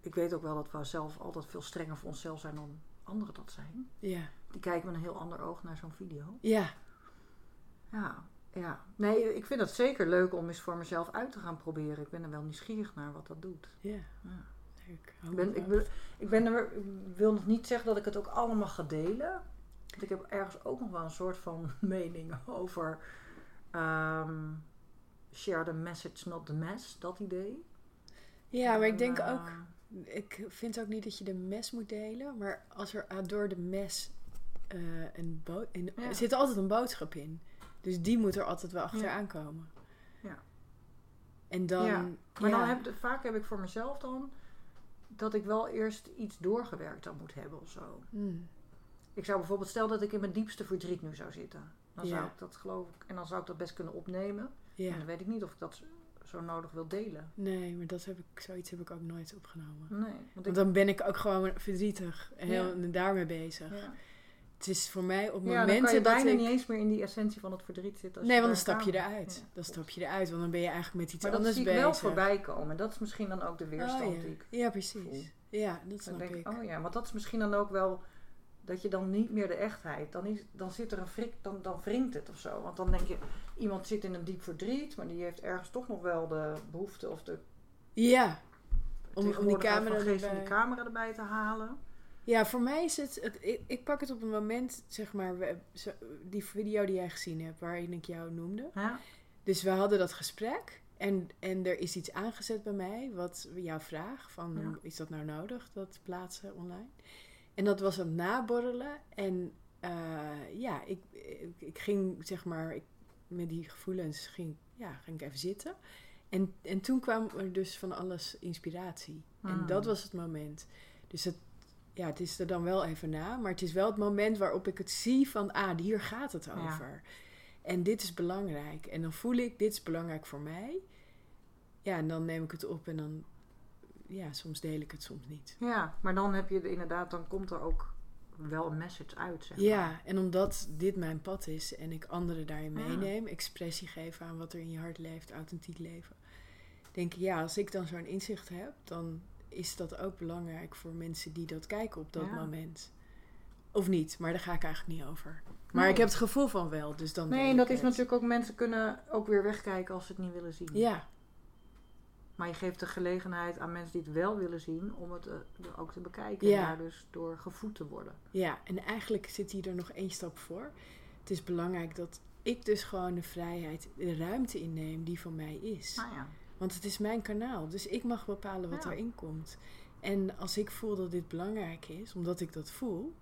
ik weet ook wel dat we zelf altijd veel strenger voor onszelf zijn dan anderen dat zijn. ja, Die kijken met een heel ander oog naar zo'n video. ja, Ja, ja. Nee, ik vind het zeker leuk om eens voor mezelf uit te gaan proberen. Ik ben er wel nieuwsgierig naar wat dat doet. ja. Ja. Leuk. Ik, ben, ik, ben, ik, ben er, ik wil nog niet zeggen dat ik het ook allemaal ga delen. Want ik heb ergens ook nog wel een soort van (laughs) mening over ehm, share the message, not the mess. Dat idee. Ja, maar ik En, denk ook, ik vind ook niet dat je de mes moet delen, maar als er door de mes eh, een Ja. er zit altijd een boodschap in. Dus die moet er altijd wel achteraan komen. Ja. En dan, Ja, Maar ja, dan heb, vaak heb ik voor mezelf dan dat ik wel eerst iets doorgewerkt dan moet hebben of zo. hmm, Ik zou bijvoorbeeld, stel dat ik in mijn diepste verdriet nu zou zitten. Dan zou Ja. ik dat geloof ik, en dan zou ik dat best kunnen opnemen. ja. En dan weet ik niet of ik dat zo nodig wil delen. Nee, maar dat heb ik, zoiets heb ik ook nooit opgenomen. Nee, want ik, dan ben ik ook gewoon verdrietig en, heel, Ja. en daarmee bezig. ja. Het is voor mij op ja, dan kan momenten je dat bijna ik... niet eens meer in die essentie van het verdriet zitten. Als Nee, want dan stap je eruit. Ja, dan stap je eruit, want dan ben je eigenlijk met iets Maar dat anders zie ik bezig. wel voorbij komen. Dat is misschien dan ook de weerstand Oh, ja. die ik ja, precies. voel. Ja, dat Dan snap denk ik. ik, oh ja, want dat is misschien dan ook wel dat je dan niet meer de echtheid, dan, is, dan zit er een frik, dan, dan wringt het of zo. Want dan denk je, iemand zit in een diep verdriet, maar die heeft ergens toch nog wel de behoefte of de Ja, om, om die camera van erbij. die camera erbij te halen. Ja, voor mij is het, het ik, ik pak het op een moment, zeg maar, we, zo- die video die jij gezien hebt, waarin ik jou noemde. Ja? Dus we hadden dat gesprek En, en er is iets aangezet bij mij, wat jouw vraag, van Ja. is dat nou nodig, dat plaatsen online? En dat was aan het naborrelen. En eh, ja, ik, ik, ik ging zeg maar, ik, met die gevoelens ging, ja, ging ik even zitten. En, en toen kwam er dus van alles inspiratie. En Hmm. dat was het moment. Dus het, ja, het is er dan wel even na, maar het is wel het moment waarop ik het zie van, ah, hier gaat het over. En dit is belangrijk. En dan voel ik, dit is belangrijk voor mij. Ja, en dan neem ik het op en dan, ja, soms deel ik het, soms niet. Ja, maar dan heb je er inderdaad, dan komt er ook wel een message uit, zeg maar. Ja, en omdat dit mijn pad is en ik anderen daarin Ja. meeneem, expressie geven aan wat er in je hart leeft, authentiek leven, denk ik, ja, als ik dan zo'n inzicht heb, dan is dat ook belangrijk voor mensen die dat kijken op dat Ja. moment. Of niet, maar daar ga ik eigenlijk niet over. Maar Nee. ik heb het gevoel van wel, dus dan. Nee, en dat is het. natuurlijk ook, mensen kunnen ook weer wegkijken als ze het niet willen zien. Ja, Maar je geeft de gelegenheid aan mensen die het wel willen zien om het eh, ook te bekijken. Ja. En daar dus door gevoed te worden. ja, en eigenlijk zit hier er nog één stap voor. Het is belangrijk dat ik dus gewoon de vrijheid, de ruimte inneem die van mij is. Nou ja. Want het is mijn kanaal, dus ik mag bepalen wat Ja. erin komt. En als ik voel dat dit belangrijk is, omdat ik dat voel,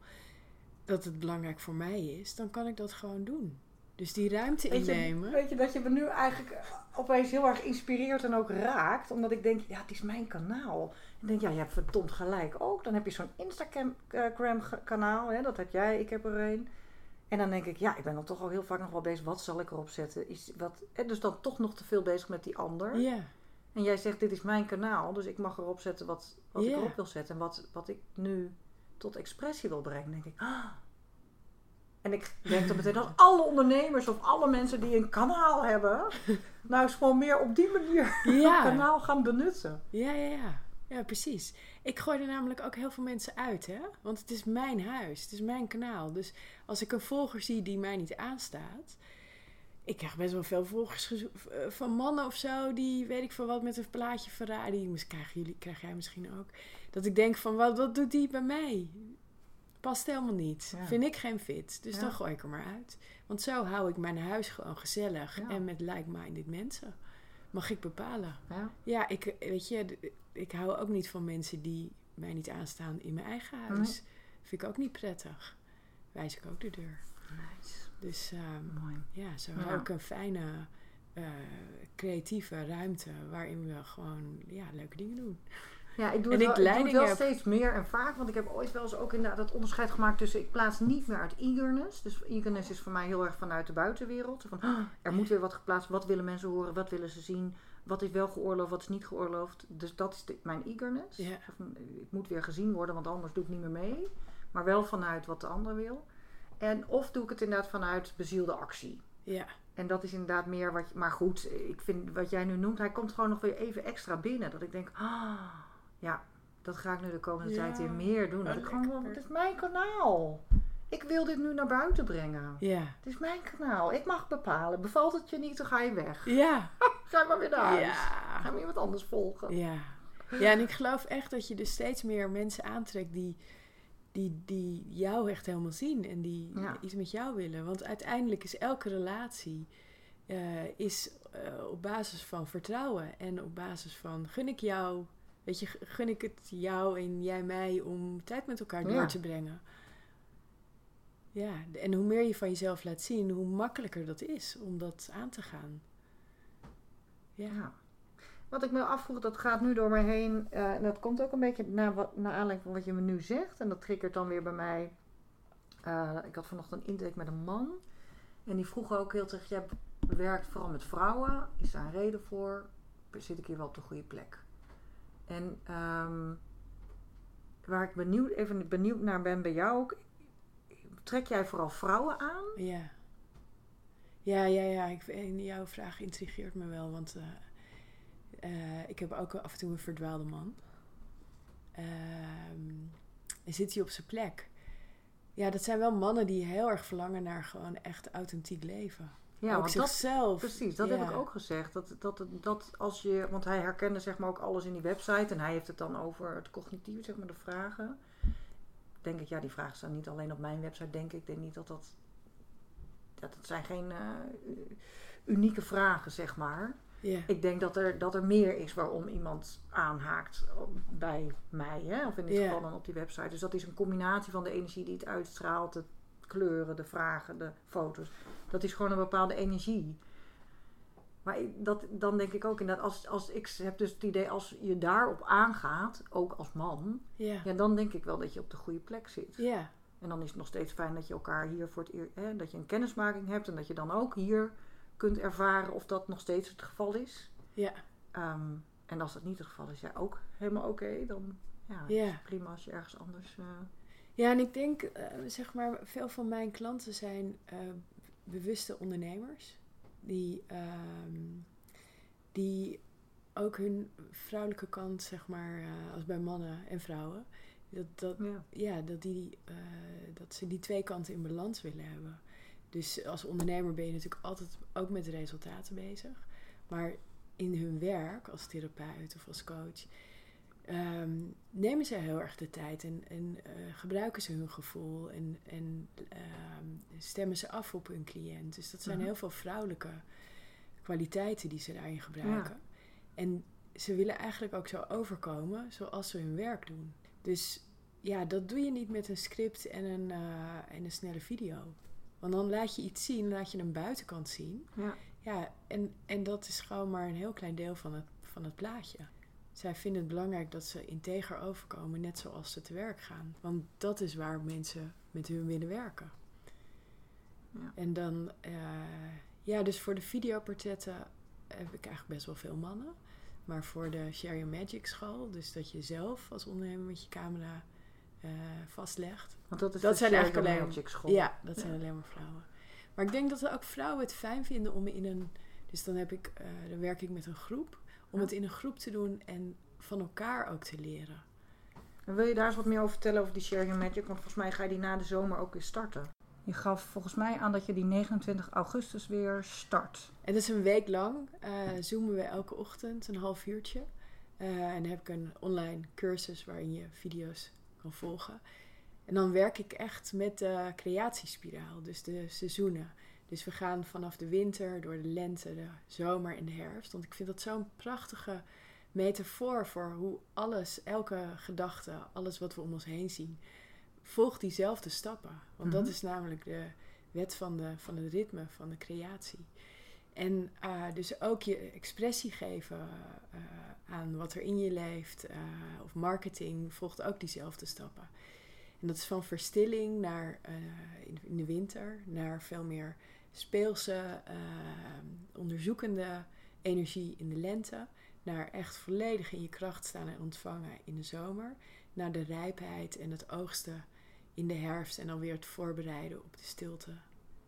dat het belangrijk voor mij is, dan kan ik dat gewoon doen. Dus die ruimte Weet je, innemen. weet je dat je me nu eigenlijk eh, opeens heel erg inspireert en ook raakt. Omdat ik denk, ja, het is mijn kanaal. En ik denk, ja, je hebt verdomd gelijk ook. Dan heb je zo'n Instagram eh. Hè, dat heb jij, ik heb er een. En dan denk ik, ja, ik ben dan toch al heel vaak nog wel bezig. Wat zal ik erop zetten? Is, wat, dus dan toch nog te veel bezig met die ander. Ja, En jij zegt, dit is mijn kanaal. Dus ik mag erop zetten wat, wat ik erop wil zetten. En wat, wat ik nu tot expressie wil brengen. Dan denk ik, ah. En ik denk dan meteen dat alle ondernemers of alle mensen die een kanaal hebben, (laughs) nou eens gewoon meer op die manier Ja. een kanaal gaan benutten. ja, ja, ja. Ja, precies. Ik gooi er namelijk ook heel veel mensen uit, hè? Want het is mijn huis, het is mijn kanaal. Dus als ik een volger zie die mij niet aanstaat. Ik krijg best wel veel volgers eh, van mannen of zo, die weet ik van wat met een plaatje Ferrari. Krijgen jullie, krijg jij misschien ook. Dat ik denk van, wat, wat doet die bij mij? Past helemaal niet. Ja. Vind ik geen fit. Dus Ja. dan gooi ik er maar uit. Want zo hou ik mijn huis gewoon gezellig Ja. en met like-minded mensen. Mag ik bepalen. Ja. Ja, ik, weet je, ik hou ook niet van mensen die mij niet aanstaan in mijn eigen huis. Vind ik ook niet prettig. Wijs ik ook de deur. Nice. Dus ehm, Mooi. ja, zo hou ik een fijne, eh, creatieve ruimte waarin we gewoon ja, leuke dingen doen. Ja, ik doe En het ik wel, ik doe het wel heb. steeds meer en vaak. Want ik heb ooit wel eens ook inderdaad het onderscheid gemaakt tussen... Ik plaats niet meer uit eagerness. Dus eagerness is voor mij heel erg vanuit de buitenwereld. Van, ah, er moet weer wat geplaatst. Wat willen mensen horen? Wat willen ze zien? Wat is wel geoorloofd? Wat is niet geoorloofd? Dus dat is de- mijn eagerness. Of, Ik moet weer gezien worden, want anders doe ik niet meer mee. Maar wel vanuit wat de ander wil. En of doe ik het inderdaad vanuit bezielde actie. Ja, En dat is inderdaad meer wat. Maar goed, ik vind wat jij nu noemt, hij komt gewoon nog weer even extra binnen. Dat ik denk, ah, ja, dat ga ik nu de komende Ja. tijd weer meer doen. Dat ik gewoon, het is mijn kanaal. Ik wil dit nu naar buiten brengen. ja, Het is mijn kanaal. Ik mag bepalen. Bevalt het je niet, dan ga je weg. ja, (laughs) Ga maar weer naar huis. ja. Ga maar iemand anders volgen. Ja. ja, en ik geloof echt dat je dus steeds meer mensen aantrekt die, die, die jou echt helemaal zien en die Ja. iets met jou willen. Want uiteindelijk is elke relatie eh, is, eh, op basis van vertrouwen en op basis van gun ik jou, weet je, gun ik het jou en jij mij om tijd met elkaar door Ja. te brengen. Ja, en hoe meer je van jezelf laat zien, hoe makkelijker dat is om dat aan te gaan. Ja. Ja. Wat ik me afvroeg, dat gaat nu door me heen. eh, en dat komt ook een beetje naar, wat, naar aanleiding van wat je me nu zegt. En dat triggert dan weer bij mij. eh, ik had vanochtend een intake met een man. En die vroeg ook heel terug: Jij werkt vooral met vrouwen. Is daar een reden voor? Zit ik hier wel op de goede plek? En ehm, waar ik benieuwd, even benieuwd naar ben bij jou ook. Trek jij vooral vrouwen aan? Ja. Ja, ja, ja. Ik, jouw vraag intrigeert me wel, want eh, eh, ik heb ook af en toe een verdwaalde man. En zit hij op zijn plek? Ja, dat zijn wel mannen die heel erg verlangen naar gewoon echt authentiek leven. Ja, ook want dat. Precies, dat ja. heb ik ook gezegd. Dat, dat, dat als je, want hij herkende zeg maar ook alles in die website en hij heeft het dan over het cognitieve, zeg maar de vragen. Denk ik, ja, die vragen staan niet alleen op mijn website, denk ik. Ik denk niet dat dat. Dat, dat zijn geen eh, unieke vragen, zeg maar. Ja. Ik denk dat er, dat er meer is waarom iemand aanhaakt bij mij. Hè? Of in dit geval dan op die website. Dus dat is een combinatie van de energie die het uitstraalt. De kleuren, de vragen, de foto's. Dat is gewoon een bepaalde energie. Maar dat, dan denk ik ook inderdaad, als, als ik heb dus het idee, als je daarop aangaat, ook als man, Ja. ja, dan denk ik wel dat je op de goede plek zit. Ja. En dan is het nog steeds fijn dat je elkaar hier voor het eerst, hè, dat je een kennismaking hebt en dat je dan ook hier kunt ervaren of dat nog steeds het geval is. Ja. Ehm, en als dat niet het geval is, ja, ook helemaal oké. dan ja, Ja. is het prima als je ergens anders. eh, Ja, en ik denk, eh, zeg maar, veel van mijn klanten zijn eh, bewuste ondernemers. Die, ehm, die ook hun vrouwelijke kant, zeg maar, eh, als bij mannen en vrouwen, dat, dat, ja. ja, dat, die, eh, dat ze die twee kanten in balans willen hebben. Dus als ondernemer ben je natuurlijk altijd ook met resultaten bezig. Maar in hun werk als therapeut of als coach ehm, nemen ze heel erg de tijd en, en eh, gebruiken ze hun gevoel en, en ehm, stemmen ze af op hun cliënt. Dus dat zijn Mhm. heel veel vrouwelijke kwaliteiten die ze daarin gebruiken. En ze willen eigenlijk ook zo overkomen zoals ze hun werk doen. Dus ja, dat doe je niet met een script en een, eh, en een snelle video. Want dan laat je iets zien, laat je een buitenkant zien. Ja. Ja, en, en dat is gewoon maar een heel klein deel van het, van het plaatje. Zij vinden het belangrijk dat ze integer overkomen, net zoals ze te werk gaan. Want dat is waar mensen met hun willen werken. Ja. En dan, eh, ja, dus voor de videoportretten heb ik eigenlijk best wel veel mannen. Maar voor de Share Your Magic school, dus dat je zelf als ondernemer met je camera eh, vastlegt. Want dat is Dat zijn eigenlijk alleen- Magic school. Ja, dat zijn alleen maar vrouwen. Maar ik denk dat ook vrouwen het fijn vinden om in een. Dus dan heb ik, eh, dan werk ik met een groep. Om Ja. het in een groep te doen en van elkaar ook te leren. En wil je daar eens wat meer over vertellen over die Your Magic? Want volgens mij ga je die na de zomer ook weer starten. Je gaf volgens mij aan dat je die 29 augustus weer start. En dat is een week lang. eh, zoomen we elke ochtend een half uurtje. Eh, en dan heb ik een online cursus waarin je video's kan volgen. En dan werk ik echt met de creatiespiraal, dus de seizoenen. Dus we gaan vanaf de winter door de lente, de zomer en de herfst. Want ik vind dat zo'n prachtige metafoor voor hoe alles, elke gedachte, alles wat we om ons heen zien, volgt diezelfde stappen. Want dat Mhm. is namelijk de wet van, de, van het ritme, van de creatie. En eh, dus ook je expressie geven eh, aan wat er in je leeft, eh, of marketing, volgt ook diezelfde stappen. En dat is van verstilling naar in de winter, naar veel meer speelse, eh, onderzoekende energie in de lente, naar echt volledig in je kracht staan en ontvangen in de zomer, naar de rijpheid en het oogsten in de herfst en dan weer het voorbereiden op de stilte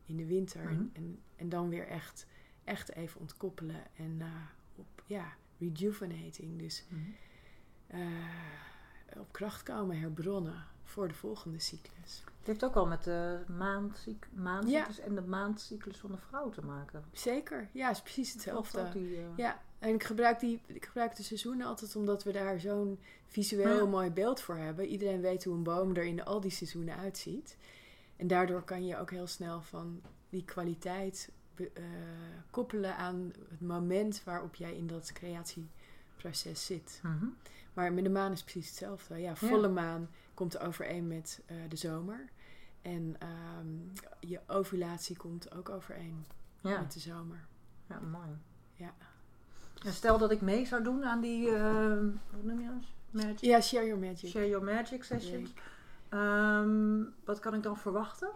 in de winter. Mhm. en, en, en dan weer echt, echt even ontkoppelen en eh, op, ja, rejuvenating. Dus eh, op kracht komen, herbronnen voor de volgende cyclus. Het heeft ook al met de maandcyc- maandcyclus en de maandcyclus van de vrouw te maken. Zeker, ja, is precies hetzelfde. die, eh, Ja, en ik gebruik, die, ik gebruik de seizoenen altijd omdat we daar zo'n visueel mooi beeld voor hebben. Iedereen weet hoe een boom er in al die seizoenen uitziet. En daardoor kan je ook heel snel van die kwaliteit be- eh, koppelen aan het moment waarop jij in dat creatieproces zit. mhm. Maar met de maan is precies hetzelfde. Ja, volle maan komt overeen met eh, de zomer. En ehm, je ovulatie komt ook overeen ja. met de zomer. ja, mooi. Ja. En stel dat ik mee zou doen aan die, eh, hoe noem je dat? Magic? Ja, share your magic. Share Your Magic sessions. Ehm, wat kan ik dan verwachten?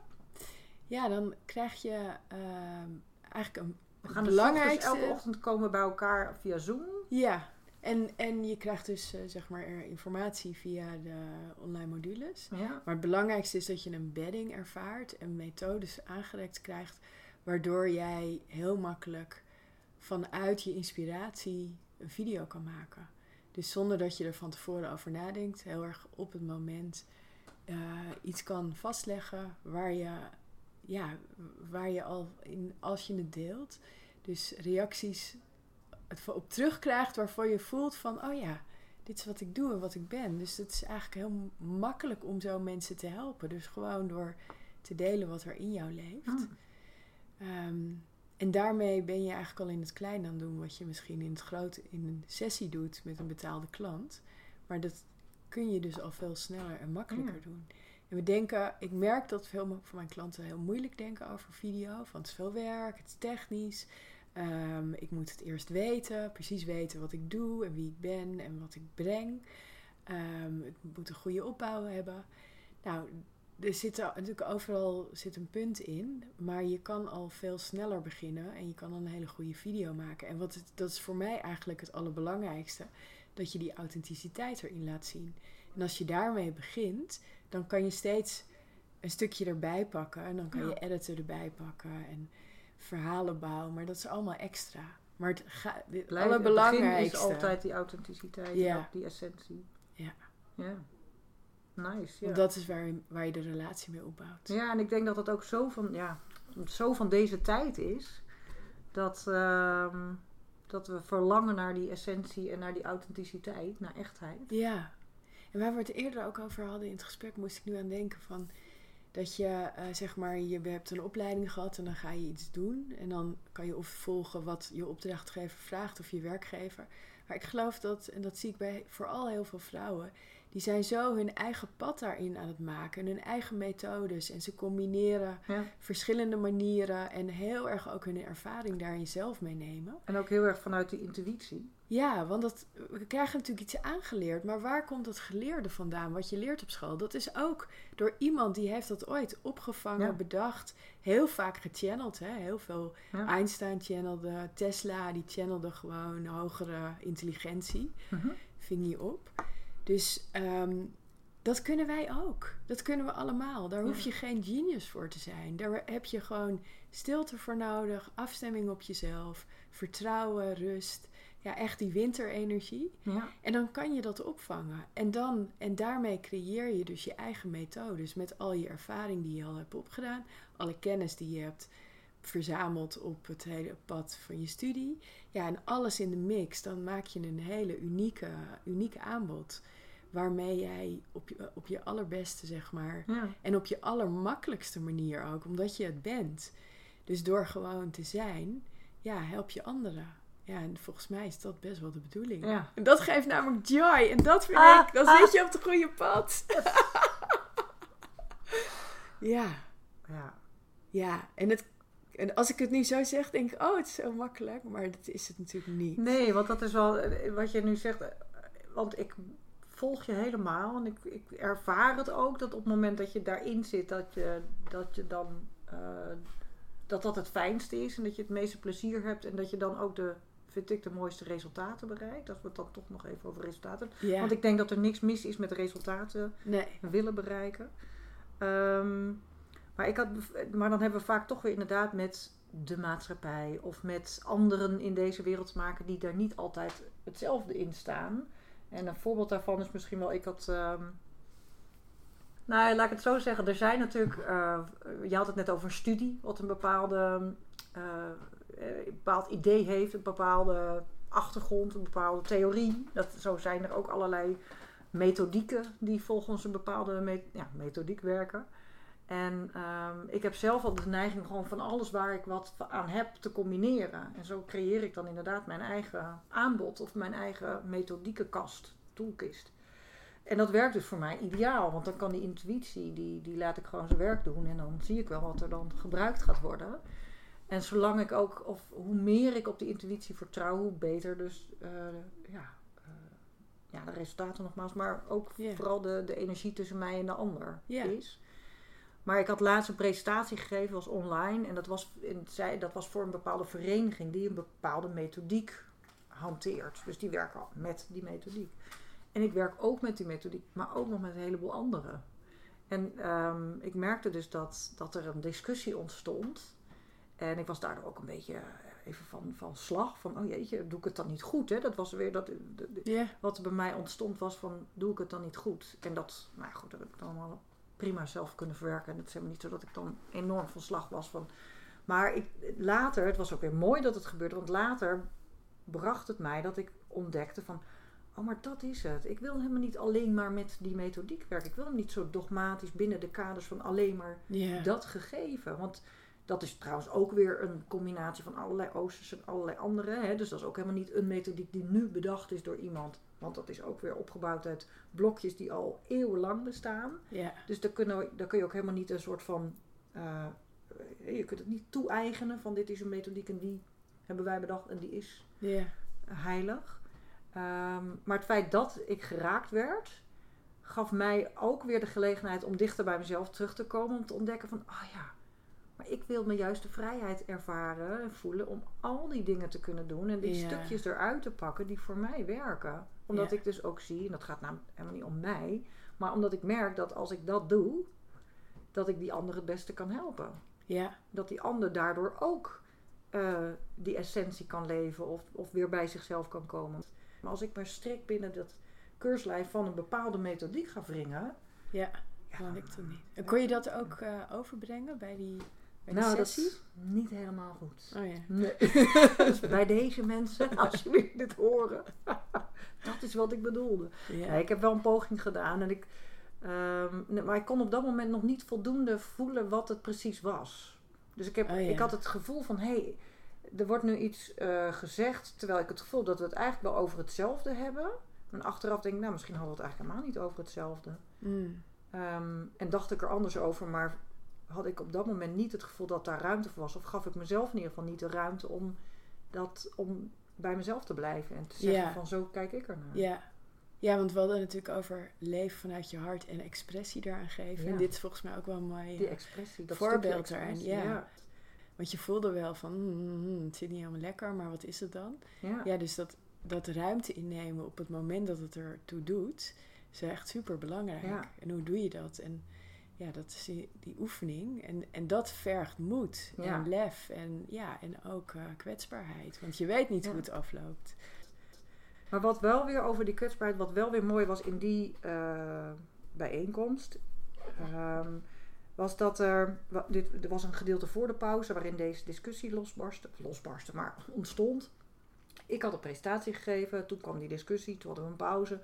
Ja, dan krijg je eigenlijk een We gaan dus elke ochtend komen bij elkaar via Zoom. Ja, en, en je krijgt dus eh, zeg maar informatie via de online modules. Ja. Maar het belangrijkste is dat je een bedding ervaart en methodes aangereikt krijgt, waardoor jij heel makkelijk vanuit je inspiratie een video kan maken. Dus zonder dat je er van tevoren over nadenkt, heel erg op het moment eh, iets kan vastleggen waar je, ja, waar je al in, als je het deelt, dus reacties op terugkrijgt waarvoor je voelt van, oh ja, dit is wat ik doe en wat ik ben. Dus het is eigenlijk heel makkelijk om zo mensen te helpen. Dus gewoon door te delen wat er in jou leeft. Ah. Ehm, En daarmee ben je eigenlijk al in het klein aan het doen wat je misschien in het groot in een sessie doet met een betaalde klant. Maar dat kun je dus al veel sneller en makkelijker Ja. doen. En we denken, ik merk dat veel van mijn klanten heel moeilijk denken over video. Van het is veel werk, het is technisch. Ehm, ik moet het eerst weten, precies weten wat ik doe en wie ik ben en wat ik breng. Ehm, het moet een goede opbouw hebben. Nou, er zit er natuurlijk overal zit een punt in, maar je kan al veel sneller beginnen en je kan al een hele goede video maken. En wat het, dat is voor mij eigenlijk het allerbelangrijkste, dat je die authenticiteit erin laat zien. En als je daarmee begint, dan kan je steeds een stukje erbij pakken en dan kan Ja. je editen erbij pakken en verhalen bouwen, maar dat is allemaal extra. Maar het, ga, het Blijf- is altijd die authenticiteit, Ja. die essentie. Ja. Ja. Nice, ja. Want dat is waar je, waar je de relatie mee opbouwt. Ja, en ik denk dat het ook zo van, ja, zo van deze tijd is. Dat, ehm, dat we verlangen naar die essentie en naar die authenticiteit, naar echtheid. Ja. En waar we het eerder ook over hadden in het gesprek, moest ik nu aan denken van dat je eh, zeg maar, je hebt een opleiding gehad en dan ga je iets doen. En dan kan je of volgen wat je opdrachtgever vraagt of je werkgever. Maar ik geloof dat, en dat zie ik bij vooral heel veel vrouwen, die zijn zo hun eigen pad daarin aan het maken en hun eigen methodes. En ze combineren Ja. verschillende manieren en heel erg ook hun ervaring daarin zelf meenemen. En ook heel erg vanuit die intuïtie. Ja, want dat, we krijgen natuurlijk iets aangeleerd. Maar waar komt dat geleerde vandaan? Wat je leert op school? Dat is ook door iemand die heeft dat ooit opgevangen, Ja. bedacht. Heel vaak gechanneld. Hè? Heel veel Ja. Einstein channelde. Tesla die channelde gewoon hogere intelligentie. Mhm. Ving je op. Dus ehm, dat kunnen wij ook. Dat kunnen we allemaal. Daar hoef je geen genius voor te zijn. Daar heb je gewoon stilte voor nodig. Afstemming op jezelf. Vertrouwen, rust. Ja, echt die winterenergie. Ja. En dan kan je dat opvangen. En, dan, en daarmee creëer je dus je eigen methodes. Met al je ervaring die je al hebt opgedaan. Alle kennis die je hebt verzameld op het hele pad van je studie. Ja, en alles in de mix. Dan maak je een hele unieke, unieke aanbod. Waarmee jij op je, op je allerbeste, zeg maar. Ja. En op je allermakkelijkste manier ook. Omdat je het bent. Dus door gewoon te zijn, ja, help je anderen. Ja, en volgens mij is dat best wel de bedoeling. Ja. En dat geeft namelijk joy. En dat vind Ah, ik, dan ah. zit je op het goede pad. (laughs) ja, ja. ja. En, het, en als ik het nu zo zeg, denk ik, oh, het is zo makkelijk. Maar dat is het natuurlijk niet. Nee, want dat is wel wat je nu zegt. eh, Want ik volg je helemaal. En ik, ik ervaar het ook dat op het moment dat je daarin zit, dat je, dat je dan. eh, dat dat het fijnste is en dat je het meeste plezier hebt en dat je dan ook de, vind ik, de mooiste resultaten bereikt. Als we het dan toch nog even over resultaten. Ja, Want ik denk dat er niks mis is met resultaten nee. willen bereiken. Ehm, maar, ik had, maar dan hebben we vaak toch weer inderdaad met de maatschappij of met anderen in deze wereld te maken die daar niet altijd hetzelfde in staan. En een voorbeeld daarvan is misschien wel, ik had. ehm, nou, laat ik het zo zeggen. Er zijn natuurlijk. eh, je had het net over een studie, wat een bepaalde. eh, bepaald idee heeft, een bepaalde achtergrond, een bepaalde theorie. Dat, zo zijn er ook allerlei methodieken die volgens een bepaalde ja, methodiek werken. En ehm, ik heb zelf al de neiging gewoon van alles waar ik wat aan heb te combineren. En zo creëer ik dan inderdaad mijn eigen aanbod of mijn eigen methodiekenkast, toolkist. En dat werkt dus voor mij ideaal, want dan kan die intuïtie, die, die laat ik gewoon zijn werk doen en dan zie ik wel wat er dan gebruikt gaat worden. En zolang ik ook, of hoe meer ik op die intuïtie vertrouw, hoe beter dus eh, ja, eh, ja, de resultaten nogmaals, maar ook vooral de, de energie tussen mij en de ander Ja. is. Maar ik had laatst een presentatie gegeven, was online. En dat was, in, dat was voor een bepaalde vereniging die een bepaalde methodiek hanteert. Dus die werken al met die methodiek. En ik werk ook met die methodiek, maar ook nog met een heleboel anderen. En ehm, ik merkte dus dat, dat er een discussie ontstond. En ik was daardoor ook een beetje even van, van slag. Van, oh jeetje, doe ik het dan niet goed? Hè? Dat was weer dat, de- de- Ja, wat er bij mij ontstond was van, doe ik het dan niet goed? En dat, nou ja, goed, dat heb ik dan allemaal prima zelf kunnen verwerken. En het is helemaal niet zo dat ik dan enorm van slag was van... Maar ik, later, het was ook weer mooi dat het gebeurde, want later bracht het mij dat ik ontdekte van... Oh, maar dat is het. Ik wil helemaal niet alleen maar met die methodiek werken. Ik wil hem niet zo dogmatisch binnen de kaders van alleen maar dat gegeven. Want Dat is trouwens ook weer een combinatie van allerlei oosters en allerlei andere. Hè? Dus dat is ook helemaal niet een methodiek die nu bedacht is door iemand. Want dat is ook weer opgebouwd uit blokjes die al eeuwenlang bestaan. Ja. Dus daar, kunnen daar kun je ook helemaal niet een soort van. eh, je kunt het niet toe-eigenen van dit is een methodiek en die hebben wij bedacht en die is Ja. heilig. Ehm, maar het feit dat ik geraakt werd, gaf mij ook weer de gelegenheid om dichter bij mezelf terug te komen. Om te ontdekken van, ah ja, maar ik wil me juist de vrijheid ervaren en voelen om al die dingen te kunnen doen. En die Ja. stukjes eruit te pakken die voor mij werken. Omdat Ja. ik dus ook zie, en dat gaat namelijk helemaal niet om mij, maar omdat ik merk dat als ik dat doe, dat ik die ander het beste kan helpen. Ja. Dat die ander daardoor ook eh, die essentie kan leven of, of weer bij zichzelf kan komen. Maar als ik me strikt binnen dat keurslijf van een bepaalde methodiek ga wringen. Ja. Ja, Dat lukt het niet. En kon je dat ook eh, overbrengen bij die, bij nou, dat is niet helemaal goed. Oh ja. Nee. (laughs) dus bij deze mensen, (laughs) als jullie dit horen, (laughs) dat is wat ik bedoelde. Ja. Ik heb wel een poging gedaan en ik, ehm, maar ik kon op dat moment nog niet voldoende voelen wat het precies was. Dus ik, heb, Oh ja. ik had het gevoel van, hé, hey, er wordt nu iets eh, gezegd, terwijl ik het gevoel dat we het eigenlijk wel over hetzelfde hebben. En achteraf denk ik, nou, misschien hadden we het eigenlijk helemaal niet over hetzelfde. Mm. Ehm, en dacht ik er anders over, maar had ik op dat moment niet het gevoel dat daar ruimte voor was. Of gaf ik mezelf in ieder geval niet de ruimte om, dat, om bij mezelf te blijven. En te zeggen Ja. van, zo kijk ik ernaar. Ja. ja, want we hadden natuurlijk over leven vanuit je hart en expressie daaraan geven. Ja. En dit is volgens mij ook wel een mooi Die expressie, dat voorbeeld daarin. Ja. Want je voelde wel van, mm, mm, het zit niet helemaal lekker, maar wat is het dan? Ja. Ja, dus dat, dat ruimte innemen op het moment dat het ertoe doet, is echt super belangrijk. Ja. En hoe doe je dat? En ja, dat is die, die oefening. En, en dat vergt moed Ja. en lef en, ja, en ook eh, kwetsbaarheid. Want je weet niet Ja. hoe het afloopt. Maar wat wel weer over die kwetsbaarheid, wat wel weer mooi was in die eh, bijeenkomst, ehm, was dat er, dit, er was een gedeelte voor de pauze waarin deze discussie losbarstte, losbarstte, maar ontstond. Ik had een presentatie gegeven, toen kwam die discussie, toen hadden we een pauze.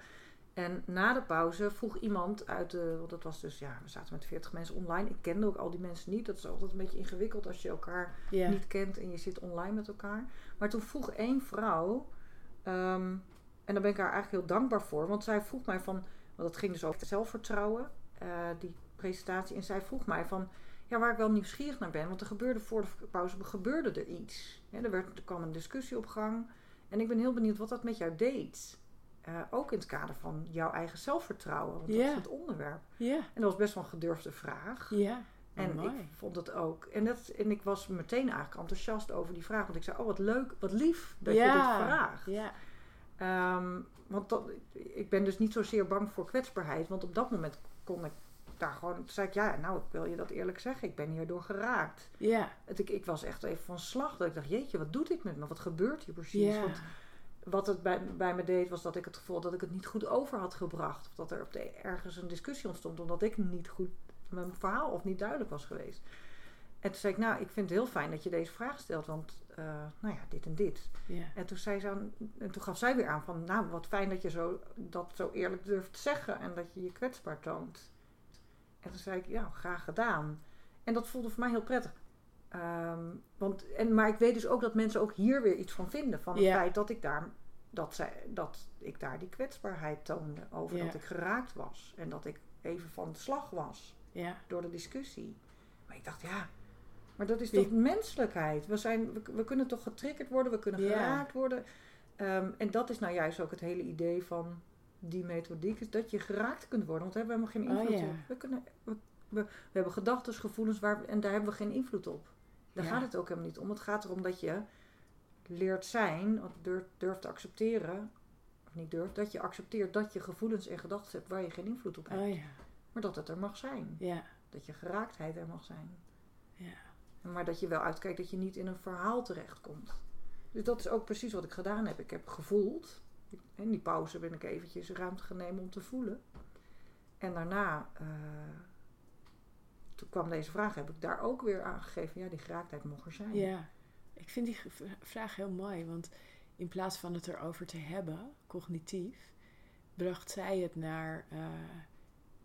En na de pauze vroeg iemand uit de, want dat was dus, ja, we zaten met 40 mensen online. Ik kende ook al die mensen niet. Dat is altijd een beetje ingewikkeld als je elkaar niet kent en je zit online met elkaar. Maar toen vroeg één vrouw, ehm, en daar ben ik haar eigenlijk heel dankbaar voor, want zij vroeg mij van, want het ging dus over zelfvertrouwen, eh, die presentatie, en zij vroeg mij van, ja, waar ik wel nieuwsgierig naar ben, want er gebeurde voor de pauze gebeurde er iets. Ja, er, werd, er kwam een discussie op gang en ik ben heel benieuwd wat dat met jou deed. Eh, ook in het kader van jouw eigen zelfvertrouwen, want dat is het onderwerp. ja, En dat was best wel een gedurfde vraag. ja. En ik vond het ook. En, dat, en ik was meteen eigenlijk enthousiast over die vraag. Want ik zei, oh wat leuk, wat lief dat je dit vraagt. Ja, Ehm, want dat, ik ben dus niet zozeer bang voor kwetsbaarheid. Want op dat moment kon ik daar gewoon... Toen zei ik, ja, nou, ik wil je dat eerlijk zeggen. Ik ben hierdoor geraakt. ja, Het, ik, ik was echt even van slag. Dat ik dacht, jeetje, wat doet dit met me? Wat gebeurt hier precies? Want wat het bij, bij me deed, was dat ik het gevoel had dat ik het niet goed over had gebracht. Of dat er op de, ergens een discussie ontstond, omdat ik niet goed mijn verhaal of niet duidelijk was geweest. En toen zei ik, nou, ik vind het heel fijn dat je deze vraag stelt, want, eh, nou ja, dit en dit. En toen, zei ze aan, en toen gaf zij weer aan van, nou, wat fijn dat je zo, dat zo eerlijk durft te zeggen en dat je je kwetsbaar toont. En toen zei ik, ja, graag gedaan. En dat voelde voor mij heel prettig. Ehm, want, en, maar ik weet dus ook dat mensen ook hier weer iets van vinden. Van het feit dat ik daar, dat, zij, dat ik daar die kwetsbaarheid toonde. Over dat ik geraakt was. En dat ik even van de slag was door de discussie. Maar ik dacht, ja, maar dat is toch menselijkheid? We, zijn, we, we kunnen toch getriggerd worden, we kunnen geraakt worden. Ehm, en dat is nou juist ook het hele idee van die methodiek, is dat je geraakt kunt worden. Want daar hebben we helemaal geen Oh, invloed op. We, kunnen, we, we, we hebben gedachten, gevoelens waar, en daar hebben we geen invloed op. Daar Ja. gaat het ook helemaal niet om. Het gaat erom dat je leert zijn, of durft, durft te accepteren, of niet durft, dat je accepteert dat je gevoelens en gedachten hebt waar je geen invloed op hebt. Oh ja, Maar dat het er mag zijn. ja, Dat je geraaktheid er mag zijn. ja. Maar dat je wel uitkijkt dat je niet in een verhaal terechtkomt. Dus dat is ook precies wat ik gedaan heb. Ik heb gevoeld. In die pauze ben ik eventjes ruimte genomen om te voelen. En daarna, eh, toen kwam deze vraag, heb ik daar ook weer aangegeven. Ja, die geraaktheid mocht er zijn. Ja, ik vind die vraag heel mooi, want in plaats van het erover te hebben, cognitief, bracht zij het naar eh,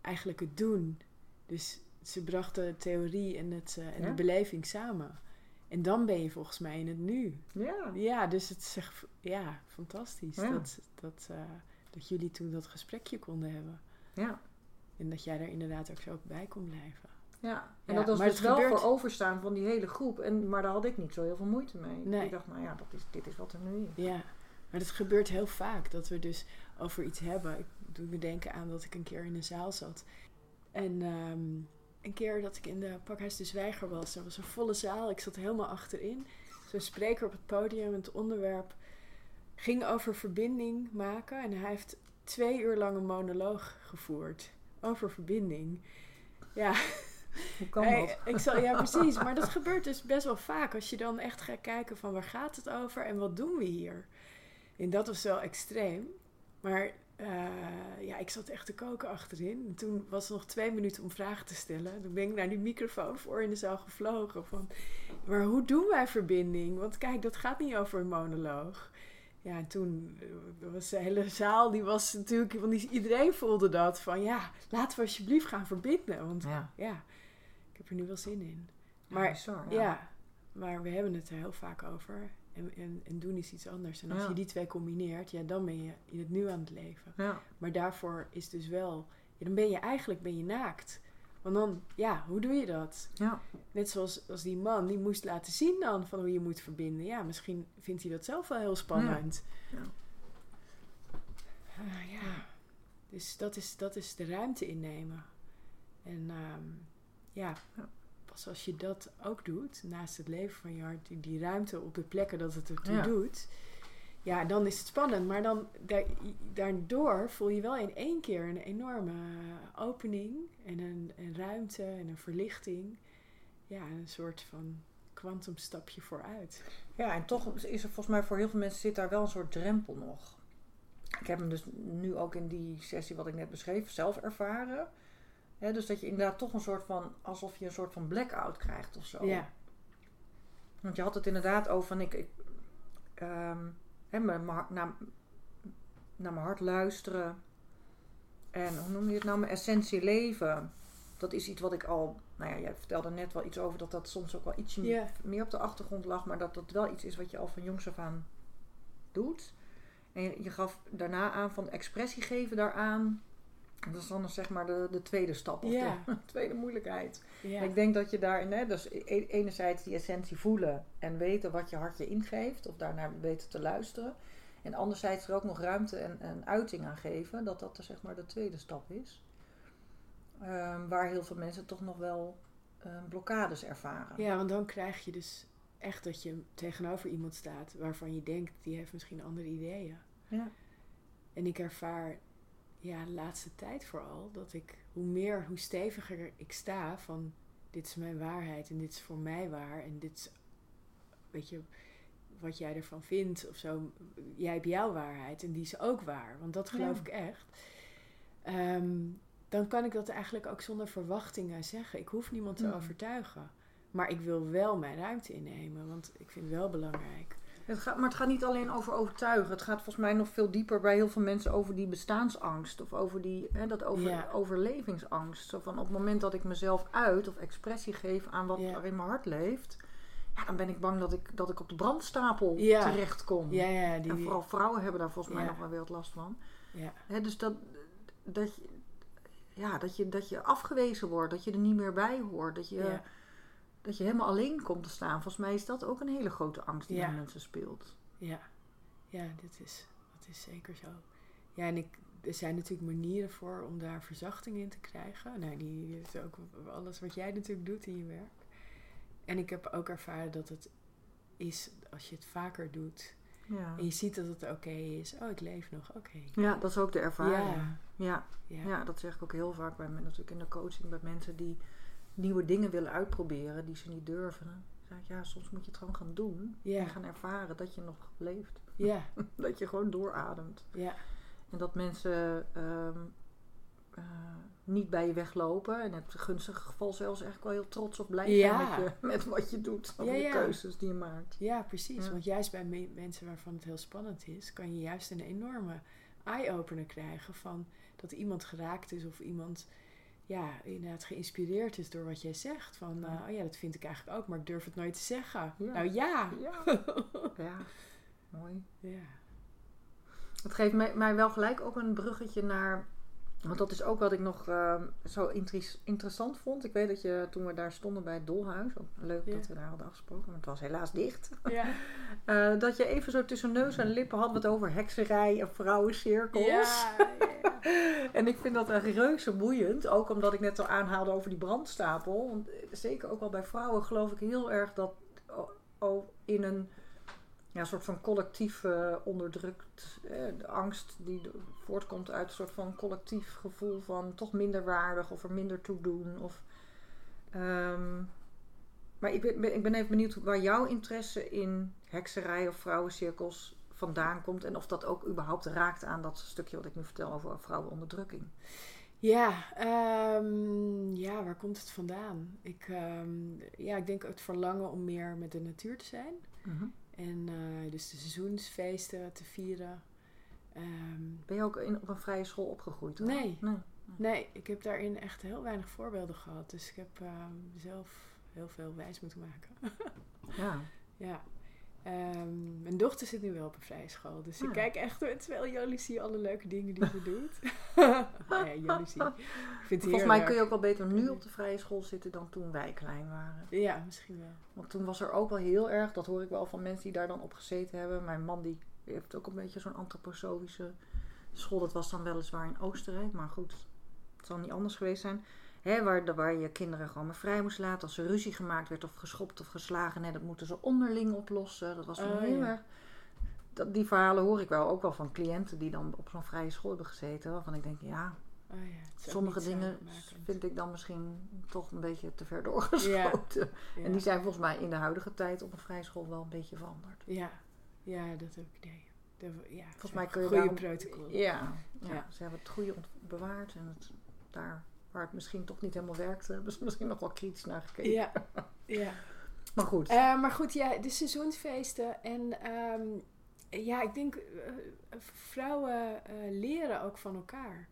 eigenlijk het doen. Dus Ze brachten de theorie en, het, eh, en Ja. de beleving samen. En dan ben je volgens mij in het nu. Ja. Ja, dus het is echt, ja, fantastisch Ja. Dat, dat, eh, dat jullie toen dat gesprekje konden hebben. Ja. En dat jij er inderdaad ook zo bij kon blijven. Ja, en Ja, dat was dus wel gebeurt- voor overstaan van die hele groep. En, maar daar had ik niet zo heel veel moeite mee. Nee. Ik dacht, nou ja, dat is, dit is wat er nu is. Ja, maar dat gebeurt heel vaak. Dat we dus over iets hebben. Ik doe me denken aan dat ik een keer in een zaal zat. En ehm, een keer dat ik in de Pakhuis de Zwijger was. Er was een volle zaal. Ik zat helemaal achterin. Zo'n spreker op het podium. Het onderwerp ging over verbinding maken. En hij heeft twee uur lang een monoloog gevoerd. Over verbinding. Ja, Hoe kan Hey, dat? ik zal, ja, (laughs) precies. Maar dat gebeurt dus best wel vaak. Als je dan echt gaat kijken van waar gaat het over en wat doen we hier? En dat was wel extreem. Maar eh, ja, ik zat echt te koken achterin. En toen was er nog twee minuten om vragen te stellen. Toen ben ik naar die microfoon voor in de zaal gevlogen. Van, maar hoe doen wij verbinding? Want kijk, dat gaat niet over een monoloog. Ja, en toen eh, was de hele zaal, die was natuurlijk, want iedereen voelde dat. Van ja, laten we alsjeblieft gaan verbinden. Want Ja, heb er nu wel zin in. maar bizar. Ja, maar we hebben het er heel vaak over. En, en, en doen is iets anders. En als Ja. je die twee combineert, ja, dan ben je in het nu aan het leven. Ja. Maar daarvoor is dus wel... Dan ben je eigenlijk ben je naakt. Want dan, ja, hoe doe je dat? Ja. Net zoals als die man, die moest laten zien dan van hoe je moet verbinden. Ja, misschien vindt hij dat zelf wel heel spannend. Ja. Ah, ja. Dus dat is, dat is de ruimte innemen. En ehm, ja, pas als je dat ook doet, naast het leven van je hart, die, die ruimte op de plekken dat het ertoe Ja. doet, ja, dan is het spannend. Maar dan, daar, daardoor voel je wel in één keer een enorme opening en een, een ruimte en een verlichting. Ja, een soort van kwantumstapje vooruit. Ja, en toch is er volgens mij voor heel veel mensen zit daar wel een soort drempel nog. Ik heb hem dus nu ook in die sessie wat ik net beschreef zelf ervaren. Dus dat je inderdaad toch een soort van, alsof je een soort van blackout krijgt of zo. Ja, Want je had het inderdaad over van ik, ik ehm, naar, naar mijn hart luisteren. En hoe noem je het nou? Mijn essentie leven. Dat is iets wat ik al, nou ja, jij vertelde net wel iets over dat dat soms ook wel ietsje Ja. meer op de achtergrond lag, maar dat dat wel iets is wat je al van jongs af aan doet. En je, je gaf daarna aan van expressie geven daaraan. Dat is dan zeg maar de, de tweede stap of Ja. de (laughs) tweede moeilijkheid. ja. Ik denk dat je daarin, hè, dus e- enerzijds die essentie voelen en weten wat je hart je ingeeft, of daarnaar weten te luisteren. En anderzijds er ook nog ruimte en, en uiting aan geven, dat dat zeg maar de tweede stap is. Ehm, waar heel veel mensen toch nog wel ehm, blokkades ervaren. Ja, want dan krijg je dus echt dat je tegenover iemand staat waarvan je denkt, die heeft misschien andere ideeën. Ja. En ik ervaar, ja, de laatste tijd vooral, dat ik hoe meer, hoe steviger ik sta van dit is mijn waarheid en dit is voor mij waar en dit is, weet je, wat jij ervan vindt of zo. Jij hebt jouw waarheid en die is ook waar, want dat geloof Ja. ik echt. Ehm, dan kan ik dat eigenlijk ook zonder verwachtingen zeggen. Ik hoef niemand te Mhm. overtuigen. Maar ik wil wel mijn ruimte innemen, want ik vind het wel belangrijk. Het gaat, maar het gaat niet alleen over overtuigen. Het gaat volgens mij nog veel dieper bij heel veel mensen over die bestaansangst. Of over die, hè, dat over, Ja. overlevingsangst. Zo van op het moment dat ik mezelf uit of expressie geef aan wat Ja. er in mijn hart leeft. Ja, dan ben ik bang dat ik, dat ik op de brandstapel Ja. terechtkom. Ja, ja, die, En vooral vrouwen hebben daar volgens mij nog wel weer wat last van. ja. Hè, dus dat, dat, je, ja, dat, je, dat je afgewezen wordt. Dat je er niet meer bij hoort. Dat je. Dat je helemaal alleen komt te staan. Volgens mij is dat ook een hele grote angst die Ja. bij mensen speelt. Ja, ja dit is, dat is zeker zo. Ja, en ik, er zijn natuurlijk manieren voor om daar verzachting in te krijgen. Nou, die is ook alles wat jij natuurlijk doet in je werk. En ik heb ook ervaren dat het is als je het vaker doet. Ja. En je ziet dat het oké is. Oh, ik leef nog, oké. Ja, dat is ook de ervaring. Ja. Ja. Ja. Ja. dat zeg ik ook heel vaak bij men- natuurlijk in de coaching bij mensen die nieuwe dingen willen uitproberen die ze niet durven. Ja, soms moet je het gewoon gaan doen Ja. en gaan ervaren dat je nog leeft. Ja, (laughs) dat je gewoon doorademt. ja, En dat mensen ehm, eh, niet bij je weglopen. En in het gunstige geval zelfs eigenlijk wel heel trots of blij Ja. zijn met, je, met wat je doet. Of Ja, de ja. keuzes die je maakt. ja, precies. Want juist bij me- mensen waarvan het heel spannend is, kan je juist een enorme eye-opener krijgen van dat iemand geraakt is of iemand ja, inderdaad geïnspireerd is door wat jij zegt. Van, Ja. eh, oh ja, dat vind ik eigenlijk ook, maar ik durf het nooit te zeggen. Ja. Nou ja. Ja. (laughs) ja, mooi. ja. Het geeft mij, mij wel gelijk ook een bruggetje naar. Want dat is ook wat ik nog eh, zo interes- interessant vond. Ik weet dat je toen we daar stonden bij het Dolhuis. Ook leuk Ja. dat we daar hadden afgesproken, maar het was helaas dicht. Ja. (laughs) Eh, dat je even zo tussen neus en lippen had het over hekserij en vrouwencirkels. Ja. (laughs) En ik vind dat een reuze boeiend. Ook omdat ik net al aanhaalde over die brandstapel. Want eh, zeker ook wel bij vrouwen geloof ik heel erg dat in een ja, soort van collectief eh, onderdrukt eh, de angst die voortkomt uit een soort van collectief gevoel van toch minder waardig of er minder toe doen. Of, ehm, maar ik ben, ik ben even benieuwd waar jouw interesse in hekserij of vrouwencirkels vandaan komt. En of dat ook überhaupt raakt aan dat stukje wat ik nu vertel over vrouwenonderdrukking. Ja, ehm, ja, waar komt het vandaan? Ik, ehm, ja, ik denk het verlangen om meer met de natuur te zijn. En eh, dus de seizoensfeesten te vieren. Ehm, Ben je ook in, op een vrije school opgegroeid? hoor? Nee. nee. nee, ik heb daarin echt heel weinig voorbeelden gehad. Dus ik heb ehm, zelf heel veel wijs moeten maken. (laughs) Ja. ja. Ehm, mijn dochter zit nu wel op een vrije school. Dus ik Ah. kijk echt met wel jaloezie alle leuke dingen die ze doet. (laughs) ja, jaloezie. Volgens mij kun je ook wel beter nu op de vrije school zitten dan toen wij klein waren. Ja, misschien wel. Want toen was er ook wel heel erg, dat hoor ik wel van mensen die daar dan op gezeten hebben. Mijn man die heeft ook een beetje zo'n antroposofische school. Dat was dan weliswaar in Oostenrijk, maar goed, het zal niet anders geweest zijn. Hè, waar, waar je kinderen gewoon maar vrij moest laten. Als er ruzie gemaakt werd of geschopt of geslagen, hè, dat moeten ze onderling oplossen. Dat was Oh, heel ja. erg... Dat, die verhalen hoor ik wel ook wel van cliënten die dan op zo'n vrije school hebben gezeten. Waarvan ik denk, ja, Oh, ja. sommige dingen vind ik dan misschien toch een beetje te ver doorgeschoten. Ja. (laughs) En die zijn volgens mij in de huidige tijd op een vrije school wel een beetje veranderd. Ja, ja dat heb ik idee. Dat- ja, Volgens mij kun je goede daarom- protocol. Ja, ja, ze hebben het goede bewaard. En het, daar waar het misschien toch niet helemaal werkte, (laughs) hebben ze misschien nog wel kritisch naar gekeken. Ja, (laughs) ja. Maar goed. Eh, maar goed, ja, de seizoensfeesten. En ehm, ja, ik denk, eh, vrouwen eh, leren ook van elkaar.